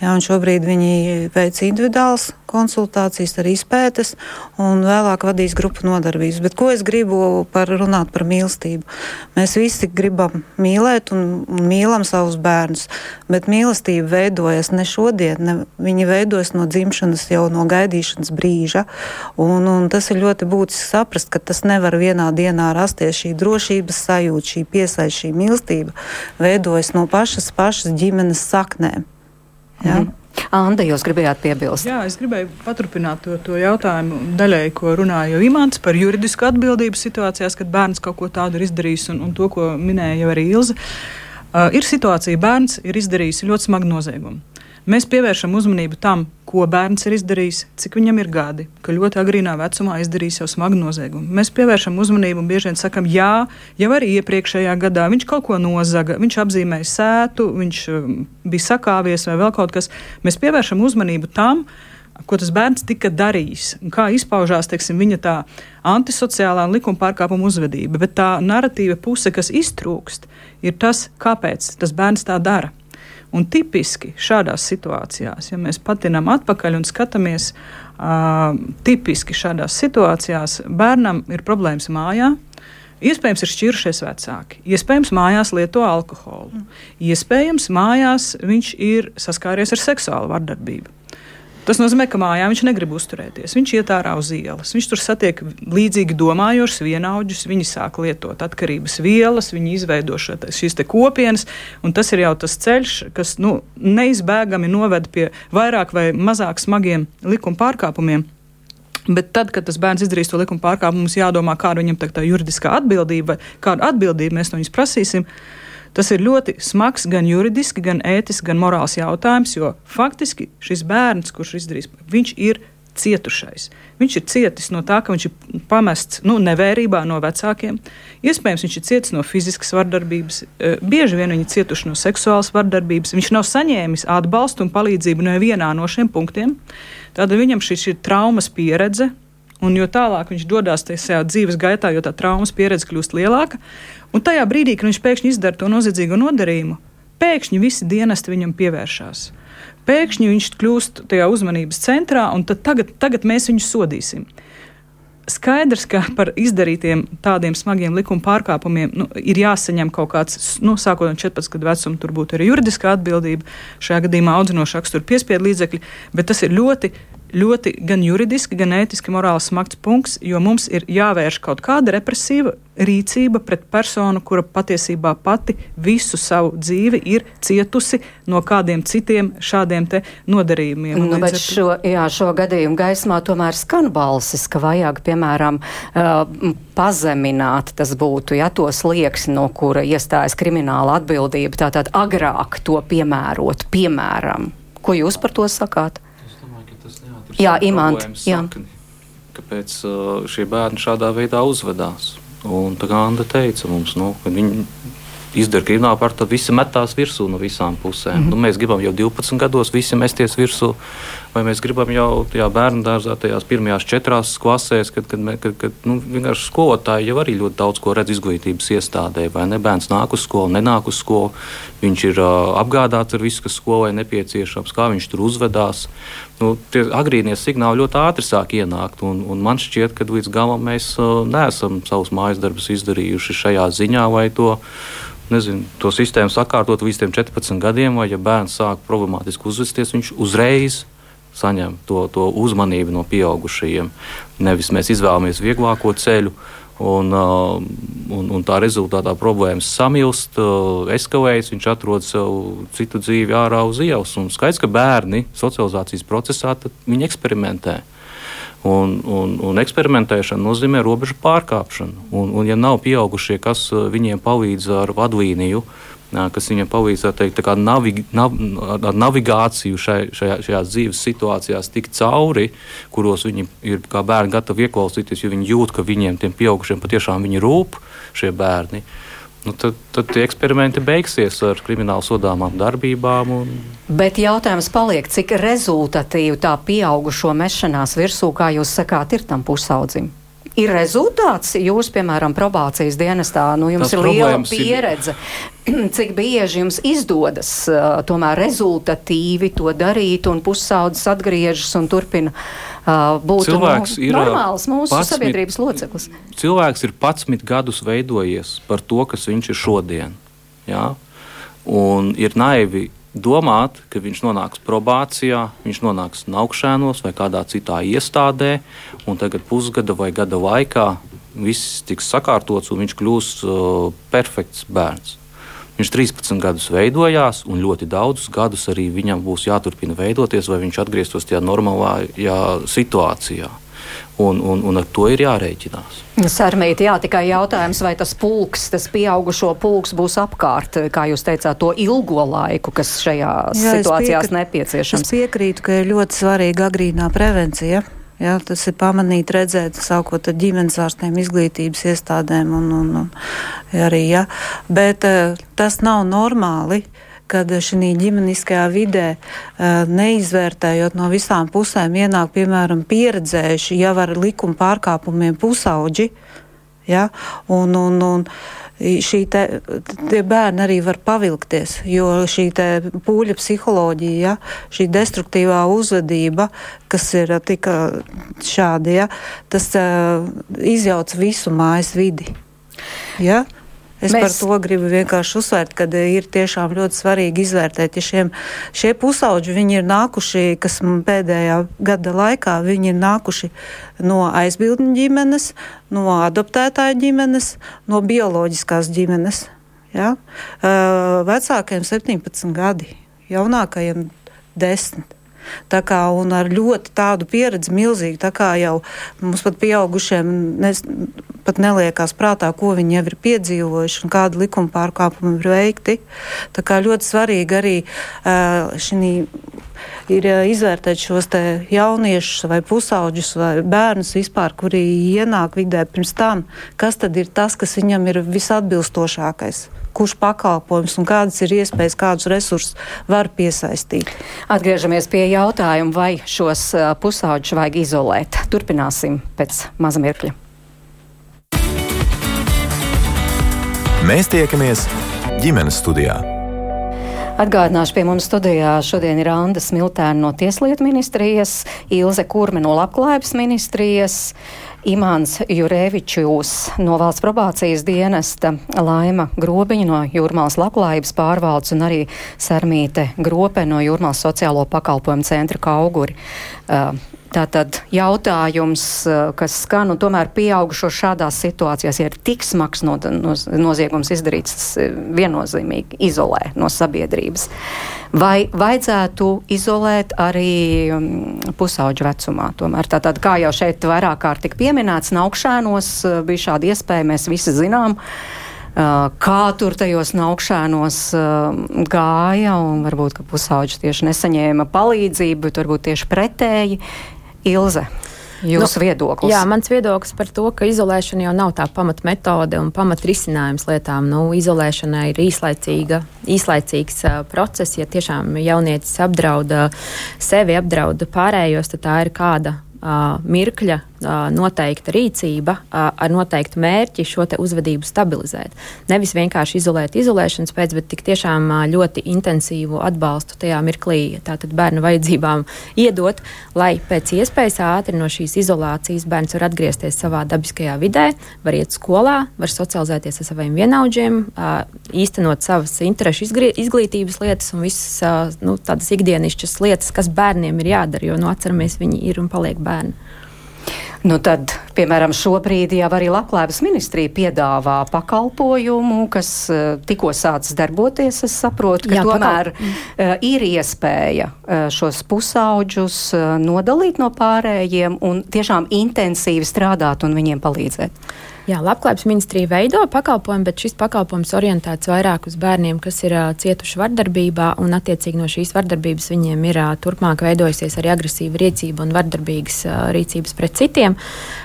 Jā, šobrīd viņi veic individuālas konsultācijas, arī izpētes, un vēlāk vadīs grupu nodarbības. Bet ko es gribu par runāt par mīlestību? Mēs visi gribam mīlēt un, un mīlam savus bērnus, bet mīlestība veidojas ne šodien, ne, viņa veidojas no dzimšanas jau no gaidīšanas brīža. Un, un tas ir ļoti būtiski saprast, ka tas nevar vienā dienā rasties. Šī drošības sajūta, šī piesaistība, šī mīlestība veidojas no pašas, pašas ģimenes saknēm. Ja? Mm. Anda, jūs gribējāt piebilst? Jā, es gribēju paturpināt to, to jautājumu daļai, ko runāja Imants par juridisku atbildību situācijās, kad bērns kaut ko tādu ir izdarījis, un, un to, ko minēja jau arī Ilze. Uh, ir situācija, bērns ir izdarījis ļoti smagu noziegumu. Mēs pievēršam uzmanību tam, ko bērns ir izdarījis, cik viņam ir gadi, ka ļoti agrīnā vecumā izdarījis jau smagu noziegumu. Mēs pievēršam uzmanību un bieži vien sakam, jā, jau arī iepriekšējā gadā viņš kaut ko nozaga, viņš apzīmēja sētu, viņš um, bija sakāvies vai vēl kaut kas. Mēs pievēršam uzmanību tam, ko tas bērns tika darījis, kā izpaužās teiksim, viņa tā antisociālā un likuma pārkāpuma uzvedība. Bet tā narratīva puse, kas iztrūkst, ir tas, kāpēc tas bērns tā dara. Un tipiski šādās situācijās, ja mēs patinam atpakaļ un skatāmies, uh, tipiski šādās situācijās bērnam ir problēmas mājā. Iespējams, ir šķirušies vecāki, iespējams, mājās lieto alkoholu, iespējams, mājās viņš ir saskāries ar seksuālu vardarbību. Tas nozīmē, ka mājā viņš negrib uzturēties. Viņš iet ārā uz ielas. Viņš tur satiek līdzīgi domājošus vienaudžus. Viņi sāk lietot atkarības vielas, viņi izveido šīs kopienas. Tas ir jau tas ceļš, kas nu, neizbēgami noved pie vairāk vai mazāk smagiem likuma pārkāpumiem. Bet tad, kad tas bērns izdarīs to likuma pārkāpumu, mums jādomā, kāda viņam tā juridiskā atbildība, kādu atbildību mēs no viņas prasīsim. Uh, Tas ir ļoti smags gan juridiski, gan ētiski, gan morāls jautājums, jo faktiski šis bērns, kurš izdarīs, viņš ir cietušais. Viņš ir cietis no tā, ka viņš ir pamests nu, nevērībā no vecākiem. Iespējams, viņš ir cietis no fiziskas vardarbības, e, bieži vien viņi ir cietuši no seksuālas vardarbības. Viņš nav saņēmis atbalstu un palīdzību nevienā no šiem punktiem. Tādēļ viņam šī ir traumas pieredze. Un jo tālāk viņš dodas tajā dzīves gaitā, jo tā traumas pieredze kļūst lielāka, Un tajā brīdī, kad viņš pēkšņi izdara to noziedzīgo nodarījumu, pēkšņi visi dienesti viņam pievēršās. Pēkšņi viņš kļūst tajā uzmanības centrā, un tagad, tagad mēs viņu sodīsim. Skaidrs, ka par izdarītiem tādiem smagiem likuma pārkāpumiem nu, ir jāsaņem kaut kāds, nu, sākot no 14 gadu vecuma, tur būtu arī juridiskā atbildība, šajā gadījumā audzinoša rakstura piespiedu līdzekļi, bet tas ir ļoti ļoti gan juridiski, gan ētiski morāli smags punkts, jo mums ir jāvērš kaut kāda represīva rīcība pret personu, kura patiesībā pati visu savu dzīvi ir cietusi no kādiem citiem šādiem nodarījumiem. Nu, bet ar... šo, jā, šo gadījumu gaismā tomēr skan balsis, ka vajag, piemēram, uh, pazemināt, tas būtu, ja to slieksni, no kura iestājas krimināla atbildība, tātad agrāk to piemērot, piemēram. Ko jūs par to sakāt? Jā, imants. Kāpēc uh, šie bērni šādā veidā uzvedās? Un tā kā Anna teica mums, nu, ka viņi izdara kriminālu pāri, tad visi metās virsū no visām pusēm. Mm -hmm. nu, mēs gribam jau 12 gados visi mesties virsū, vai mēs gribam jau tajā bērnu dārzā, tajās pirmajās četrās klasēs, kad, kad, kad, kad nu, vienkārši skolotāji jau arī ļoti daudz ko redz izglītības iestādē. Vai ne bērns nāk uz skolu, nenāk uz skolu, viņš ir uh, apgādāts ar visu, kas skolai nepieciešams, kā viņš tur uzvedās. Nu, tie agrīnie signāli ļoti ātri sāk ienākt, un, un man šķiet, ka līdz galam mēs uh, neesam savus mājas darbus izdarījuši šajā ziņā vai to nezinu, to sistēmu sakārtot līdz 14 gadiem, vai ja bērns sāk problemātiski uzvesties, viņš uzreiz saņem to, to uzmanību no pieaugušajiem. Nevis mēs izvēlamies vieglāko ceļu. Un, uh, un, un tā rezultātā problēmas samilst, uh, eskalējas, viņš atrod sev citu dzīvi ārā uz ielas. Un skaidrs, ka bērni socializācijas procesā eksperimentē. Uh, Un, un, un eksperimentēšana nozīmē robežu pārkāpšanu. Un, un ja nav pieaugušie, kas uh, viņiem palīdz ar vadlīniju, kas viņiem palīdz teikt, navi, nav, ar navigāciju šai, šajā, šajās dzīves situācijās, tikt cauri, kuros viņi ir kā bērni gatavi ieklausīties, jo viņi jūt, ka viņiem, tiem pieaugušiem, patiešām viņi rūp šie bērni. Nu, tad, tad tie eksperimenti beigsies ar krimināli sodāmām darbībām. Un... Bet jautājums paliek, cik rezultatīva tā pieaugušo mešanās virsū, kā jūs sakāt, ir tam pusaudzim? Ir rezultāts, jūs, piemēram, probācijas dienestā, nu, jums Tas ir liela pieredze. Ir... *clears throat* Cik bieži jums izdodas uh, tomēr rezultatīvi to darīt, un pusaudzis atgriežas un turpina uh, būt cilvēks nu, ir normāls mūsu 11, sabiedrības loceklis? Cilvēks ir 11 gadus veidojies par to, kas viņš ir šodien. Ja? Un ir naivi domāt, ka viņš nonāks probācijā, viņš nonāks augšēnos vai kādā citā iestādē, un tagad pusgada vai gada laikā viss tiks sakārtots un viņš kļūs uh, perfekts bērns. Viņš 13 gadus veidojās, un ļoti daudzus gadus arī viņam būs jāturpina veidoties, lai viņš atgrieztos tajā normālajā situācijā un, un, un ar to ir jārēķinās. Sarmīt, jā, tikai jautājums, vai tas pulks, tas pieaugušo pulks būs apkārt, kā jūs teicāt, to ilgo laiku, kas šajās jā, situācijās piekri, nepieciešams. Es piekrītu, ka ir ļoti svarīga agrīnā prevencija. Jā, tas ir pamanīt, redzēt, sākot ar ģimenes ārstiem, izglītības iestādēm un, un, un arī, jā. Bet uh, tas nav normāli. Uh, kad šī ģimeniskajā vidē, neizvērtējot no visām pusēm, ienāk piemēram pieredzējuši jau ar likuma pārkāpumiem pusauģi. Ja? Un, un, un, šī te, tie bērni arī var pavilkties, jo šī pūļa psiholoģija, ja, šī destruktīvā uzvedība, kas ir tik šādi, ja, tas uh, izjauc visu mājas vidi. Ja? Es Mēs... par to gribu vienkārši uzsvērt, ka eh, ir tiešām ļoti svarīgi izvērtēt, ja šiem, šie pusauģi, viņi ir nākuši, kas pēdējā gada laikā, viņi ir nākuši no aizbildņu ģimenes, no adoptētāja ģimenes, no bioloģiskās ģimenes. Ja? Uh, vecākajiem 17 gadi, jaunākajiem 10. Tā kā ar ļoti tādu pieredzi milzīgi, tā kā jau mums pat pieaugušiem nes, pat neliekās prātā, ko viņi jau ir piedzīvojuši un kādu likuma pārkāpumu ir veikti. Tā kā ļoti svarīgi arī uh, šī ir izvērtēt šos jauniešus vai pusauģus vai bērnus vispār, kuri ienāk vidē pirms tam, kas tad ir tas, kas viņam ir visatbilstošākais kurš pakalpojums un kādas ir iespējas, kādus resursus var piesaistīt. Atgriežamies pie jautājuma, vai šos pusauģus vajag izolēt. Turpināsim pēc maza mirkļa. Mēs tiekamies ģimenes studijā. Atgādināšu, pie mums studijā šodien ir Anna Smiltēna no Tieslietu ministrijas, Ilze Kurme no Labklājības ministrijas, Imants Jurēvičus no valsts probācijas dienesta, Laima Grobiņa no Jūrmālas labklājības pārvaldes un arī Sarmīte Grope no Jūrmālas sociālo pakalpojumu centra Kauguri. Uh, Tātad jautājums, eh, kas skan, un tomēr pieaugušo šādās situācijās, ja ir tik smags no, no, noziegums izdarīts, tas eh, viennozīmīgi izolē no sabiedrības. Vai vajadzētu izolēt arī um, pusauģu vecumā? Tomēr tātad, kā jau šeit vairāk kārt tika pieminēts, naukšēnos eh, bija šāda iespēja, mēs visi zinām. Kā tur tajos naukšanos gāja, un varbūt pusauģi tieši nesaņēma palīdzību, bet varbūt tieši pretēji. Ilze. Jūsu nu, viedoklis? Jā, mans viedoklis par to, ka izolēšana jau nav tā pamatmetode un pamatrisinājums lietām. Nu, izolēšana ir īslaicīga, īslaicīgs uh, process. Ja tiešām jaunietis apdrauda sevi, apdrauda pārējos, tad tā ir kāda mirkļa noteikta rīcība ar noteiktu mērķi šo uzvedību stabilizēt. Nevis vienkārši izolēt izolēšanas pēc, bet tik tiešām ļoti intensīvu atbalstu tajā mirklī tātad bērnu vajadzībām iedot, lai pēc iespējas ātri no šīs izolācijas bērns var atgriezties savā dabiskajā vidē, var iet skolā, var socializēties ar saviem vienaudžiem, īstenot savas interešu izglītības lietas un visas nu, tādas ikdienišķas lietas, kas bērniem ir jādara, jo nu, atceramies, viņi ir un paliek bērni. Nu tad, piemēram, šobrīd jau arī Labklājības ministrija piedāvā pakalpojumu, kas uh, tikko sācis darboties. Es saprotu, ka Jā, tomēr pakal... uh, ir iespēja uh, šos pusauģus nodalīt no pārējiem un tiešām intensīvi strādāt un viņiem palīdzēt. Jā, Labklājības ministrija veido pakalpojumu, bet šis pakalpojums orientēts vairāk uz bērniem, kas ir uh, cietuši vardarbībā, un attiecīgi no šīs vardarbības viņiem ir uh, turpmāk veidojusies arī agresīva rīcība un vardarbīgas uh, rīcības pret citiem.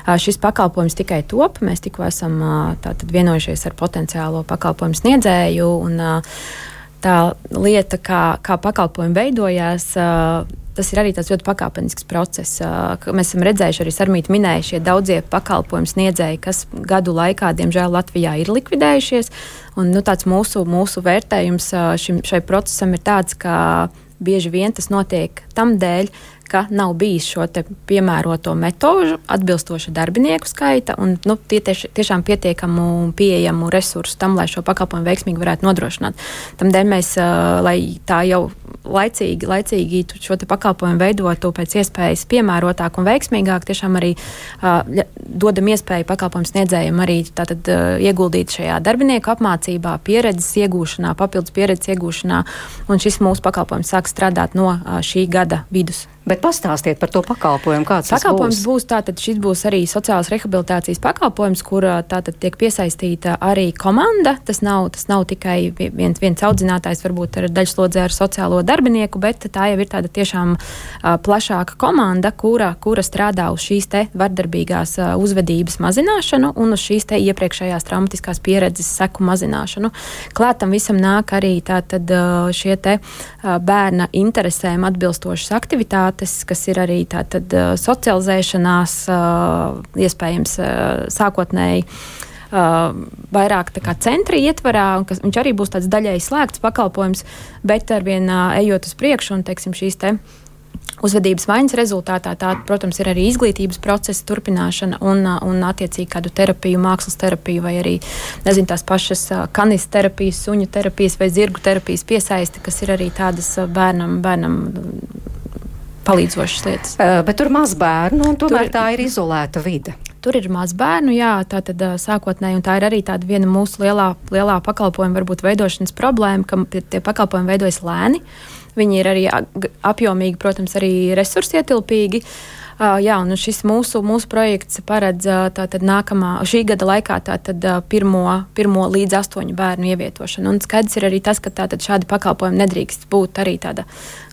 Uh, šis pakalpojums tikai top. Mēs tikko esam uh, vienojušies ar potenciālo pakalpojumu sniedzēju. Un, uh, tā lieta, kā, kā pakalpojumi veidojās, tas ir arī tāds ļoti pakāpenisks process. Mēs esam redzējuši, arī Sarmīti minēja šie daudzie pakalpojumu sniedzēji, kas gadu laikā, diemžēl, Latvijā ir likvidējušies. Un, nu, mūsu, mūsu vērtējums šim, šai procesam ir tāds, ka bieži vien tas notiek tam dēļ, ka nav bijis šo piemēroto metožu, atbilstoša darbinieku skaita un nu, tie tieš, tiešām pietiekamu un pieejamu resursu tam, lai šo pakalpojumu veiksmīgi varētu nodrošināt. Tādēļ mēs, lai tā jau laicīgi, laicīgi šo pakalpojumu veidotu pēc iespējas piemērotāk un veiksmīgāk, tiešām arī dodam iespēju pakalpojumu sniedzējiem arī tātad, ieguldīt šajā darbinieku apmācībā, pieredzes iegūšanā, papildus pieredzes iegūšanā, un šis mūsu pakalpojums sāk strādāt no šī gada vidus. Bet pastāstiet par to pakalpojumu. Kāds pakalpojums būs? būs tātad šis būs arī sociālās rehabilitācijas pakalpojums, kur tātad tiek piesaistīta arī komanda. Tas nav, tas nav tikai viens, viens audzinātājs, varbūt ar daļslodzē ar sociālo darbinieku, bet tā jau ir tāda tiešām uh, plašāka komanda, kura, kura strādā uz šīs te vardarbīgās uh, uzvedības mazināšanu un uz šīs te iepriekšējās traumatiskās pieredzes seku mazināšanu. Klātam visam nāk arī tātad uh, šie te bērna interesēm atbilstošas aktivitātes aktivitātes, kas ir arī tātad socializēšanās, iespējams sākotnēji. Uh, vairāk centra ietvarā, un kas, viņš arī būs tāds daļēji slēgts pakalpojums, bet arvien uh, ejot uz priekšu un teiksim, šīs te uzvedības maiņas rezultātā, tā, protams, ir arī izglītības procesa turpināšana un, un attiecīgi kādu terapiju, mākslas terapiju vai arī nezinu, tās pašas kanis terapijas, suņu terapijas vai zirgu terapijas piesaisti, kas ir arī tādas bērnam, bērnam palīdzošas lietas. Uh, bet tur maz bērnu, un tomēr tur, tā ir izolēta vide. Tur ir maz bērnu, jā, tā tad sākotnēji, un tā ir arī tāda viena mūsu lielā, lielā pakalpojuma, varbūt veidošanas problēma, ka tie pakalpojumi veidojas lēni. Viņi ir arī apjomīgi, protams, arī resursietilpīgi. Uh, jā, un šis mūsu, mūsu projekts paredz tātad nākamā, šī gada laikā tātad pirmo, pirmo līdz astoņu bērnu ievietošanu. Un skaidrs ir arī tas, ka tātad šādi pakalpojumi nedrīkst būt arī tāda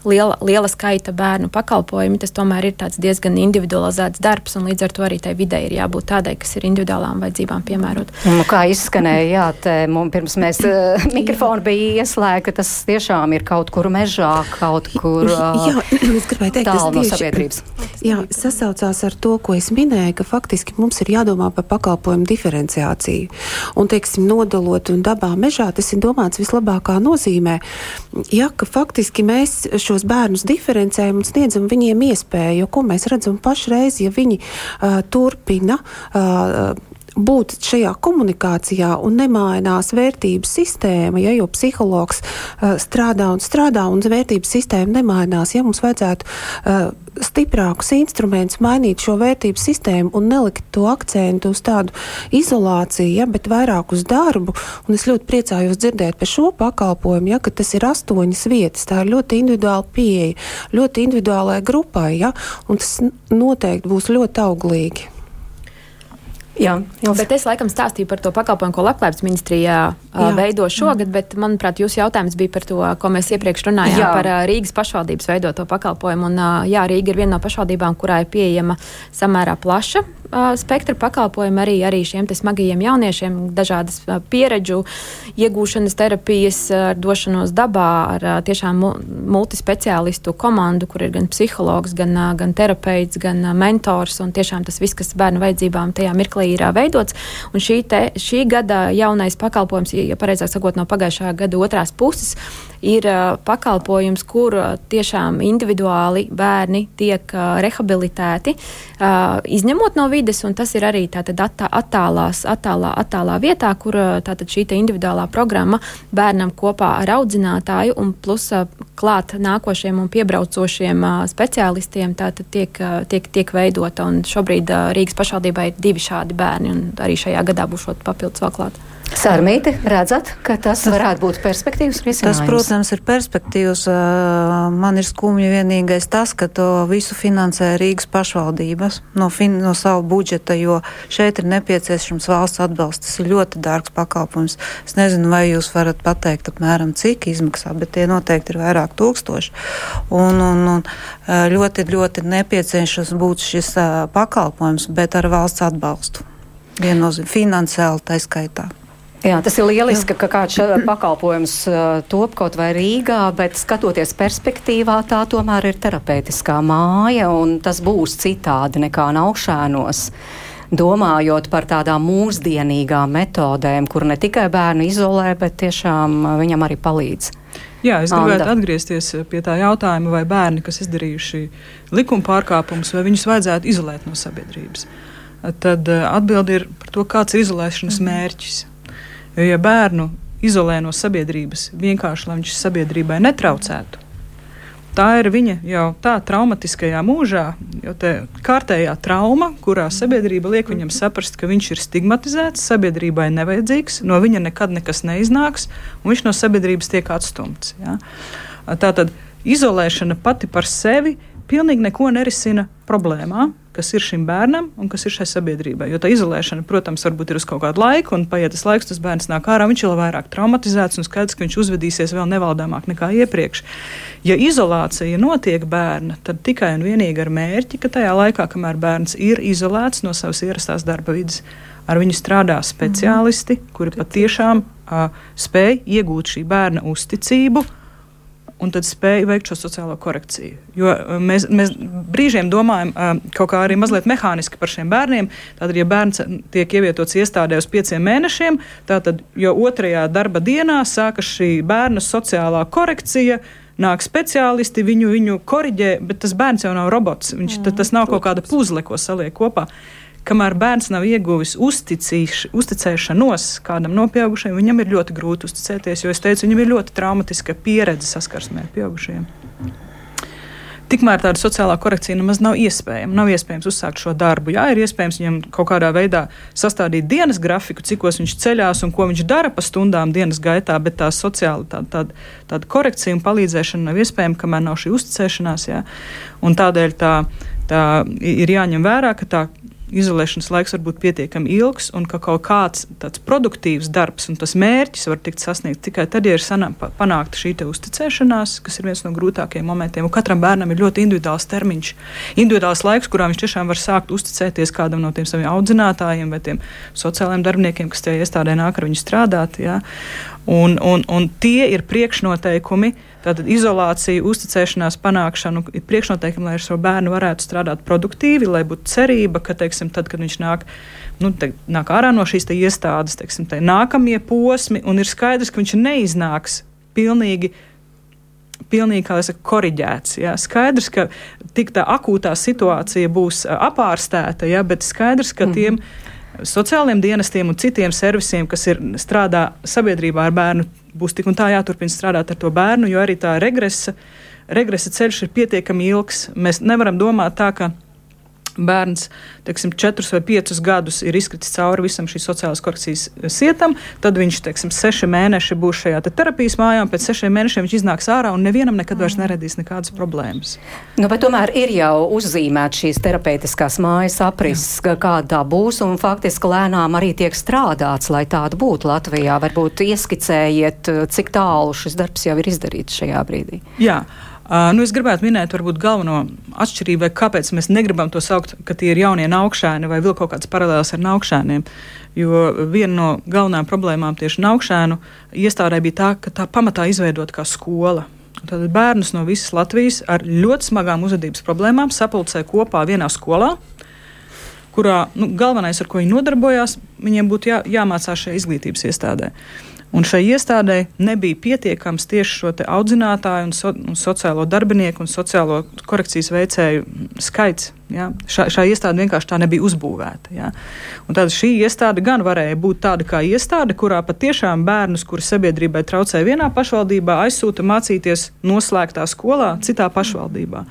liela, liela skaita bērnu pakalpojumi, tas tomēr ir diezgan individualizēts darbs, un līdz ar to arī tai videi ir jābūt tādai, kas ir individuālām vajadzībām piemērota. Nu, kā izskanēja, jā, te, mums, pirms mēs uh, mikrofonu bija ieslēgta, tas tiešām ir kaut kur mežā, kaut kur uh, jā, *clears throat* es gribēju teikt, tālu no sabiedrības. Jā, sasaucās ar to, ko es minēju, ka faktiski mums ir jādomā par pakalpojumu diferenciāciju. Un, teiksim, nodalot un dabā mežā, tas ir domāts vislabākā nozīmē. Ja, ka faktiski mēs šo šos bērnus diferencējam un sniedzam viņiem iespēju. Jo, ko mēs redzam pašreiz, ja viņi uh, turpina. Uh, būt šajā komunikācijā un nemainās vērtības sistēma, ja jau psihologs uh, strādā un strādā un vērtības sistēma nemainās, ja mums vajadzētu uh, stiprākus instrumentus mainīt šo vērtību sistēmu un nelikt to akcentu uz tādu izolāciju, ja, bet vairāk uz darbu. Un es ļoti priecājos dzirdēt par šo pakalpojumu, ja, ka tas ir astoņas vietas. Tā ir ļoti individuāla pieeja, ļoti individuālai grupai, ja, un tas noteikti būs ļoti auglīgi. Jā, Ilse. bet es laikam stāstīju par to pakalpojumu, ko Labklājības ministrijā Jā. veido šogad, bet, manuprāt, jūsu jautājums bija par to, ko mēs iepriekš runājām jā. par Rīgas pašvaldības veidoto pakalpojumu. Un, jā, Rīga ir viena no pašvaldībām, kurā ir pieejama samērā plaša spektra pakalpojumi arī, arī šiem smagajiem jauniešiem, dažādas pieredžu iegūšanas terapijas, ar došanos dabā, ar tiešām multispeciālistu komandu, kur ir gan psihologs, gan, gan terapeits, gan mentors. Tiešām tas viss, kas bērnu vajadzībām tajā mirklī ir veidots. Un šī, te, šī gada jaunais pakalpojums, ja pareizāk sakot, no pagājušā gada otrās puses, ir pakalpojums, kur tiešām individuāli bērni tiek rehabilitēti, izņemot no vides, un tas ir arī tātad attā, attālās, attālā, attālā vietā, kur tātad šī individuālā programma bērnam kopā ar audzinātāju un plus klāt nākošiem un piebraucošiem speciālistiem tātad tiek, tiek, tiek veidota. Un šobrīd Rīgas pašvaldībā ir divi šādi bērni, un arī šajā gadā būs papildus vēl klāt. Sārmīti, redzat, ka tas varētu būt perspektīvas risinājums? Tas, protams, ir perspektīvas. Man ir skumji vienīgais tas, ka to visu finansē Rīgas pašvaldības no, fin, no savu budžeta, jo šeit ir nepieciešams valsts atbalsts. Tas ir ļoti dārgs pakalpojums. Es nezinu, vai jūs varat pateikt apmēram cik izmaksā, bet tie noteikti ir vairāk tūkstoši. Un, un, un ļoti, ļoti nepieciešams būtu šis pakalpojums, bet ar valsts atbalstu. Viennozīmīgi finansiāli taiskaitā. Jā, tas ir lieliski, ka kāds *clears throat* pakalpojums uh, top kaut vai Rīgā, bet skatoties perspektīvā, tā tomēr ir terapeitiskā māja, un tas būs citādi nekā naukšēnos. Domājot par tādām mūsdienīgām metodēm, kur ne tikai bērnu izolē, bet tiešām uh, viņam arī palīdz. Jā, es gribētu Anda. atgriezties pie tā jautājuma, vai bērni, kas izdarījuši likuma pārkāpumus, vai viņus vajadzētu izolēt no sabiedrības. Tad uh, atbildi ir par to, kāds ir izolēšanas mērķis. Jo, ja bērnu izolē no sabiedrības vienkārši, lai viņš sabiedrībai netraucētu, tā ir viņa jau tā traumatiskajā mūžā, jau tā kārtējā trauma, kurā sabiedrība liek viņam saprast, ka viņš ir stigmatizēts, sabiedrībai nevajadzīgs, no viņa nekad nekas neiznāks, un viņš no sabiedrības tiek atstumts. Ja? Tā tad izolēšana pati par sevi pilnīgi neko nerisina problēmā, kas ir šim bērnam un kas ir šai sabiedrībai. Jo tā izolēšana, protams, varbūt ir uz kaut kādu laiku, un paiet tas laiks, tas bērns nāk ārā, viņš ir vairāk traumatizēts un skaidrs, ka viņš uzvedīsies vēl nevaldāmāk nekā iepriekš. Ja izolācija notiek bērna, tad tikai un vienīgi ar mērķi, ka tajā laikā, kamēr bērns ir izolēts no savas ierastās darba vidas, ar viņu strādā speciālisti, kuri patiešām uh, spēj iegūt šī bērna uzticību un tad spēja veikt šo sociālo korekciju. Jo uh, mēs, mēs brīžiem domājam uh, kaut kā arī mazliet mehāniski par šiem bērniem. Tātad, ja bērns tiek ievietots iestādē uz pieciem mēnešiem, tad jau otrajā darba dienā sākas šī bērna sociālā korekcija. Nāk speciālisti, viņu, viņu korģē, bet tas bērns jau nav robots. Viņš, mm, tas nav kaut kāda puzle, ko saliek kopā. Kamēr bērns nav ieguvis uzticēšanos kādam no pieaugušajiem, viņam ir ļoti grūti uzticēties. Jo es teicu, viņam ir ļoti traumatiska pieredze saskarsmē ar pieaugušajiem. Tikmēr tāda sociālā korekcija nemaz nav iespējama. Nav iespējams uzsākt šo darbu. Jā, ir iespējams viņam kaut kādā veidā sastādīt dienas grafiku, cikos viņš ceļās un ko viņš dara pa stundām dienas gaitā, bet tā sociāla tāda, tāda, tāda korekcija un palīdzēšana nav iespējama, kamēr nav šī uzticēšanās. Jā. Un tādēļ tā, tā ir jāņem vērā, ka tā izolēšanas laiks var būt pietiekami ilgs un ka kaut kāds tāds produktīvs darbs un tas mērķis var tikt sasniegts tikai tad, ja ir sanā, panākta šī uzticēšanās, kas ir viens no grūtākajiem momentiem. Un katram bērnam ir ļoti individuāls termiņš, individuāls laiks, kurā viņš tiešām var sākt uzticēties kādam no tiem saviem audzinātājiem vai tiem sociālajiem darbiniekiem, kas tajā iestādē nāk ar viņu strādāt. Ja? Un, un, un tie ir priekšnoteikumi Tātad izolācija, uzticēšanās panākšana ir priekšnoteikumi, lai ar savu bērnu varētu strādāt produktīvi, lai būtu cerība, ka, teiksim, tad, kad viņš nāk, nu, te, nāk ārā no šīs iestādes, teiksim, te nākamie posmi, un ir skaidrs, ka viņš neiznāks pilnīgi pilnīgi saka, koriģēts. Jā. Skaidrs, ka tik tā akūtā situācija būs apārstēta, jā, bet skaidrs, ka tiem sociālajiem dienestiem un citiem servisiem, kas ir strādā sabiedrībā ar bērnu, būs tik un tā jāturpina strādāt ar to bērnu, jo arī tā regresa, regresa ceļš ir pietiekami ilgs. Mēs nevaram domāt tā, ka bērns teiksim, četrus vai piecus gadus ir izkritis cauri visam šīs sociālās korekcijas sietam, tad viņš teiksim, seši mēneši būs šajā te terapijas mājā, un pēc sešiem mēnešiem viņš iznāks ārā un nevienam nekad vairs neradīs nekādas problēmas. Nu, tomēr ir jau uzzīmēta šīs terapeitiskās mājas aprises, kāda tā būs, un faktiski lēnām arī tiek strādāts, lai tāda būtu Latvijā. Varbūt ieskicējiet, cik tālu šis darbs jau ir izdarīts šajā brīdī. Jā. Nu, es gribētu minēt, varbūt galveno atšķirību, kāpēc mēs negribam to saukt, ka tie ir jaunie augšēni vai vēl kaut kādas paralēlas ar augšēniem. Jo viena no galvenajām problēmām tieši augšēnu iestādē bija tā, ka tā pamatā izveidota kā skola. Tad bērnus no visas Latvijas ar ļoti smagām uzvedības problēmām sapulcē kopā vienā skolā, kurā nu, galvenais, ar ko viņi nodarbojās, viņiem būtu jā, jāmācās šajā izglītības iestādē. Uh, Un šai iestādē nebija pietiekams tieši šo audzinātāju, un, so, un sociālo darbinieku un sociālo korekcijas veicēju skaits. Ja? Šā, šā iestāde vienkārši tā nebija uzbūvēta. Ja? Tad šī iestāde gan varēja būt tāda kā iestāde, kurā patiešām bērnus, kuri sabiedrībai traucē vienā pašvaldībā, aizsūta mācīties noslēgtā skolā, citā pašvaldībā.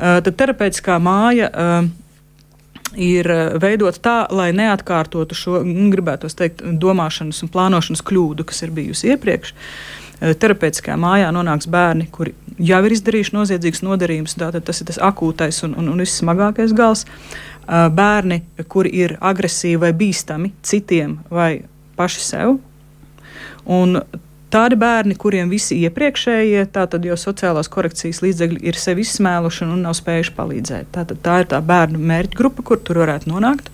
Tad terapeitiskā māja. Uh, ir eh, veidot tā, lai neatkārtotu šo, nu, gribētu teikt, domāšanas un plānošanas kļūdu, kas ir bijusi iepriekš. Eh, terapeitiskajā mājā nonāks bērni, kuri jau ir izdarījuši noziedzīgus nodarījumus. Tātad tas ir tas akūtais un, un, un vissmagākais gals. Eh, bērni, kuri ir agresīvi vai bīstami citiem vai paši sev. Un Tādi bērni, kuriem visi iepriekšējie, tātad jau sociālās korekcijas līdzekļi ir sevi izsmēluši un nav spējuši palīdzēt. Tātad tā ir tā bērnu mērķa grupa, kur tur varētu nonākt.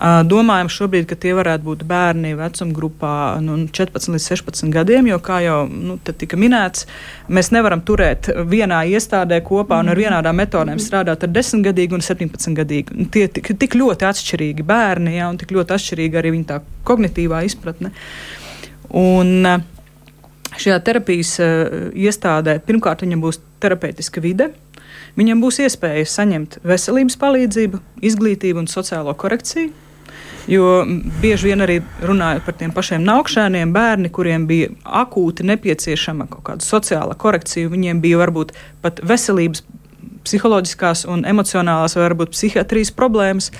Domājam šobrīd, ka tie varētu būt bērni vecuma grupā nu, 14 līdz 16 gadiem, jo, kā jau nu, tika minēts, mēs nevaram turēt vienā iestādē kopā un ar vienādām metodēm strādāt ar 10 gadīgu un 17 gadīgu. Tie ir tik, tik ļoti atšķirīgi bērni, ja, un tik ļoti atšķirīga arī viņa kognitīvā izpratne. Un, uh, šajā terapijas uh, iestādē pirmkārt viņam būs terapeitiska vide. Viņam būs iespēja saņemt veselības palīdzību, izglītību un sociālo korekciju. Jo bieži vien arī runājot par tiem pašiem augšēniem, bērni, kuriem bija akūti nepieciešama kaut kāda sociāla korekcija, viņiem bija varbūt pat veselības, psiholoģiskās un emocionālās, vai varbūt psihiatrijas problēmas.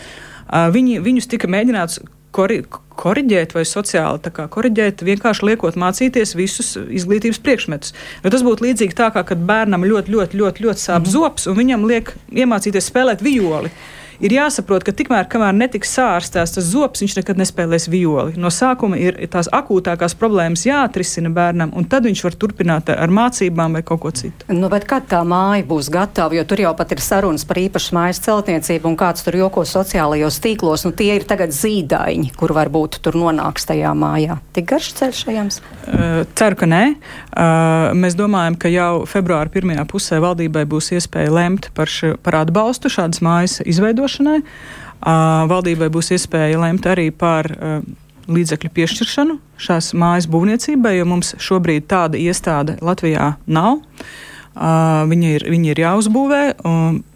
Viņi, viņus tika mēģināts kori, koriģēt vai sociāli koriģēt, vienkārši liekot mācīties visus izglītības priekšmetus. Jo tas būtu līdzīgi tā, kā kad bērnam ļoti, ļoti, ļoti, ļoti sāp mm. zops, un viņam liek iemācīties spēlēt violi ir jāsaprot, ka tikmēr, kamēr netiks sārstēts tas zops, viņš nekad nespēlēs violi. No sākuma ir tās akūtākās problēmas jāatrisina bērnam, un tad viņš var turpināt ar mācībām vai kaut ko citu. Nu, bet kad tā māja būs gatava, jo tur jau pat ir sarunas par īpašu mājas celtniecību, un kāds tur joko sociālajos tīklos, nu tie ir tagad zīdaiņi, kur varbūt tur nonāks tajā mājā. Tik garš ceļš ejams? Uh, ceru, ka nē. Uh, mēs domājam, ka jau februāra pirmajā pusē valdībai būs iespēja lemt par, š, par atbalstu šādas mājas izveidošanu izmantošanai. Valdībai būs iespēja lemt arī par līdzekļu piešķiršanu šās mājas būvniecībai, jo mums šobrīd tāda iestāde Latvijā nav. Uh, viņi, ir, viņi ir jāuzbūvē.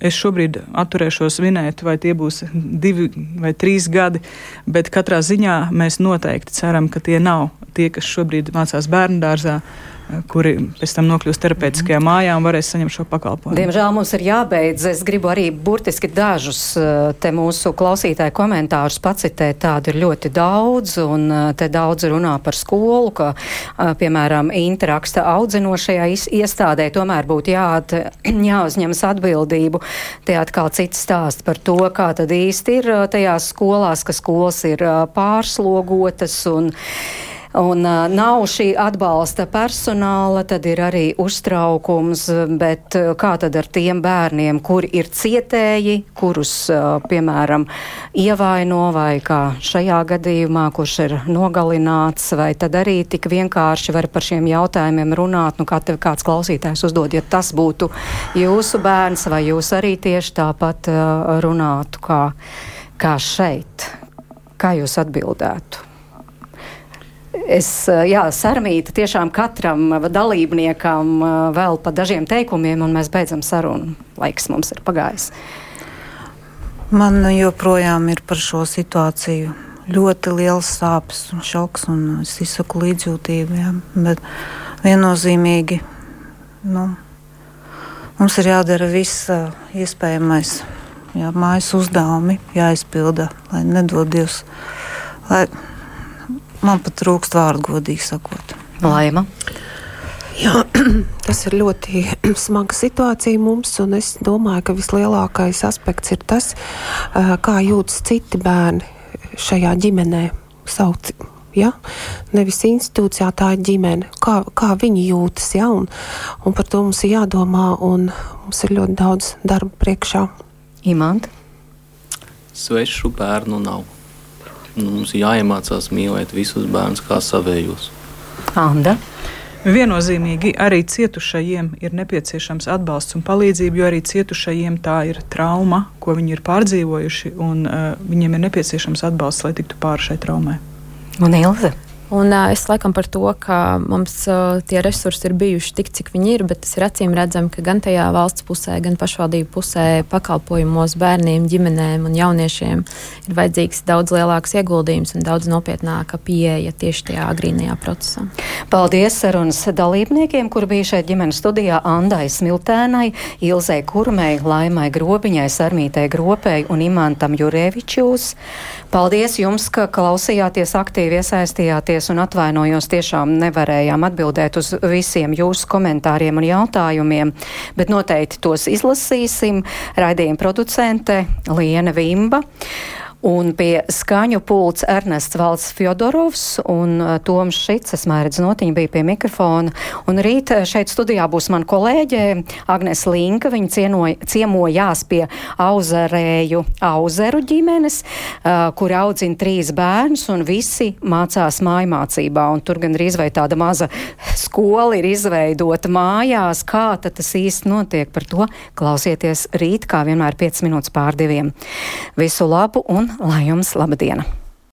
Es šobrīd atturēšos vinēt, vai tie būs divi vai trīs gadi, bet katrā ziņā mēs noteikti ceram, ka tie nav tie, kas šobrīd mācās bērnu dārzā. Uh, kuri pēc tam nokļūs terapeitiskajā mājā un varēs saņemt šo pakalpojumu. Diemžēl mums ir jābeidz. Es gribu arī burtiski dažus eh, te mūsu klausītāju komentārus pacitēt. Tādu ir ļoti daudz, un eh, te daudz runā par skolu, ka, eh, piemēram, interaksta audzinošajā iestādē tomēr būtu jāat, *clears throat* jāuzņemas atbildību. Te atkal cits stāsts par to, kā tad īsti ir tajās skolās, ka skolas ir pārslogotas un un nav šī atbalsta personāla, tad ir arī uztraukums, bet kā tad ar tiem bērniem, kuri ir cietēji, kurus, piemēram, ievaino vai kā šajā gadījumā, kurš ir nogalināts, vai tad arī tik vienkārši var par šiem jautājumiem runāt, nu kā tev kāds klausītājs uzdod, ja tas būtu jūsu bērns, vai jūs arī tieši tāpat runātu kā, kā šeit? Kā jūs atbildētu? Es, jā, sarmīta tiešām katram dalībniekam vēl pa dažiem teikumiem, un mēs beidzam sarunu. Laiks mums ir pagājis. Man joprojām ir par šo situāciju ļoti liels sāpes un šoks, un es izsaku līdzjūtību. Ja, bet viennozīmīgi nu, mums ir jādara viss iespējamais. Jā, mājas uzdevumi jāizpilda, lai nedod Dievs. Lai man pat trūkst vārdu, godīgi sakot. Laima. Jā, *clears throat* tas ir ļoti *clears throat* smaga situācija mums, un es domāju, ka vislielākais aspekts ir tas, kā jūtas citi bērni šajā ģimenē. Sauc, ja? Nevis institūcijā, tā ir ģimene. Kā, kā viņi jūtas, ja? un, un par to mums ir jādomā, un mums ir ļoti daudz darba priekšā. Imants. Svešu bērnu nav. Nu, mums ir jāiemācās mīlēt visus bērnus kā savējos. Anda. Viennozīmīgi arī cietušajiem ir nepieciešams atbalsts un palīdzība, jo arī cietušajiem tā ir trauma, ko viņi ir pārdzīvojuši, un uh, viņiem ir nepieciešams atbalsts, lai tiktu pāri šai traumai. Un Ilze? Un, uh, es laikam par to, ka mums uh, tie resursi ir bijuši tik, cik viņi ir, bet tas ir acīm redzami, ka gan tajā valsts pusē, gan pašvaldību pusē pakalpojumos bērniem, ģimenēm un jauniešiem ir vajadzīgs daudz lielāks ieguldījums un daudz nopietnāka pieeja tieši tajā agrīnajā procesā. Paldies sarunas dalībniekiem, kur bija šeit ģimenes studijā Andai Smiltēnai, Ilzei Kurmei, Laimai Grobiņai, Sarmītei Gropei un Imantam Jurēvičūs. Paldies jums, ka klausījāties, aktīvi iesaistījāties un atvainojos tiešām nevarējām atbildēt uz visiem jūsu komentāriem un jautājumiem, bet noteikti tos izlasīsim. Raidījuma producente Liena Vimba. Un pie skaņu pults Ernests Valds Fjodorovs un uh, Toms Šits, es mērķis notiņa, bija pie mikrofona. Un rīt uh, šeit studijā būs man kolēģe Agnes Linka. Viņa cienoja, ciemojās pie auzerēju auzeru ģimenes, uh, kur audzina trīs bērnus un visi mācās mājmācībā. Un tur gandrīz vai tāda maza skola ir izveidota mājās. Kā tas īsti notiek par to? Klausieties rīt, kā vienmēr 5 minūtes pār diviem. Visu labu un lai jums laba diena!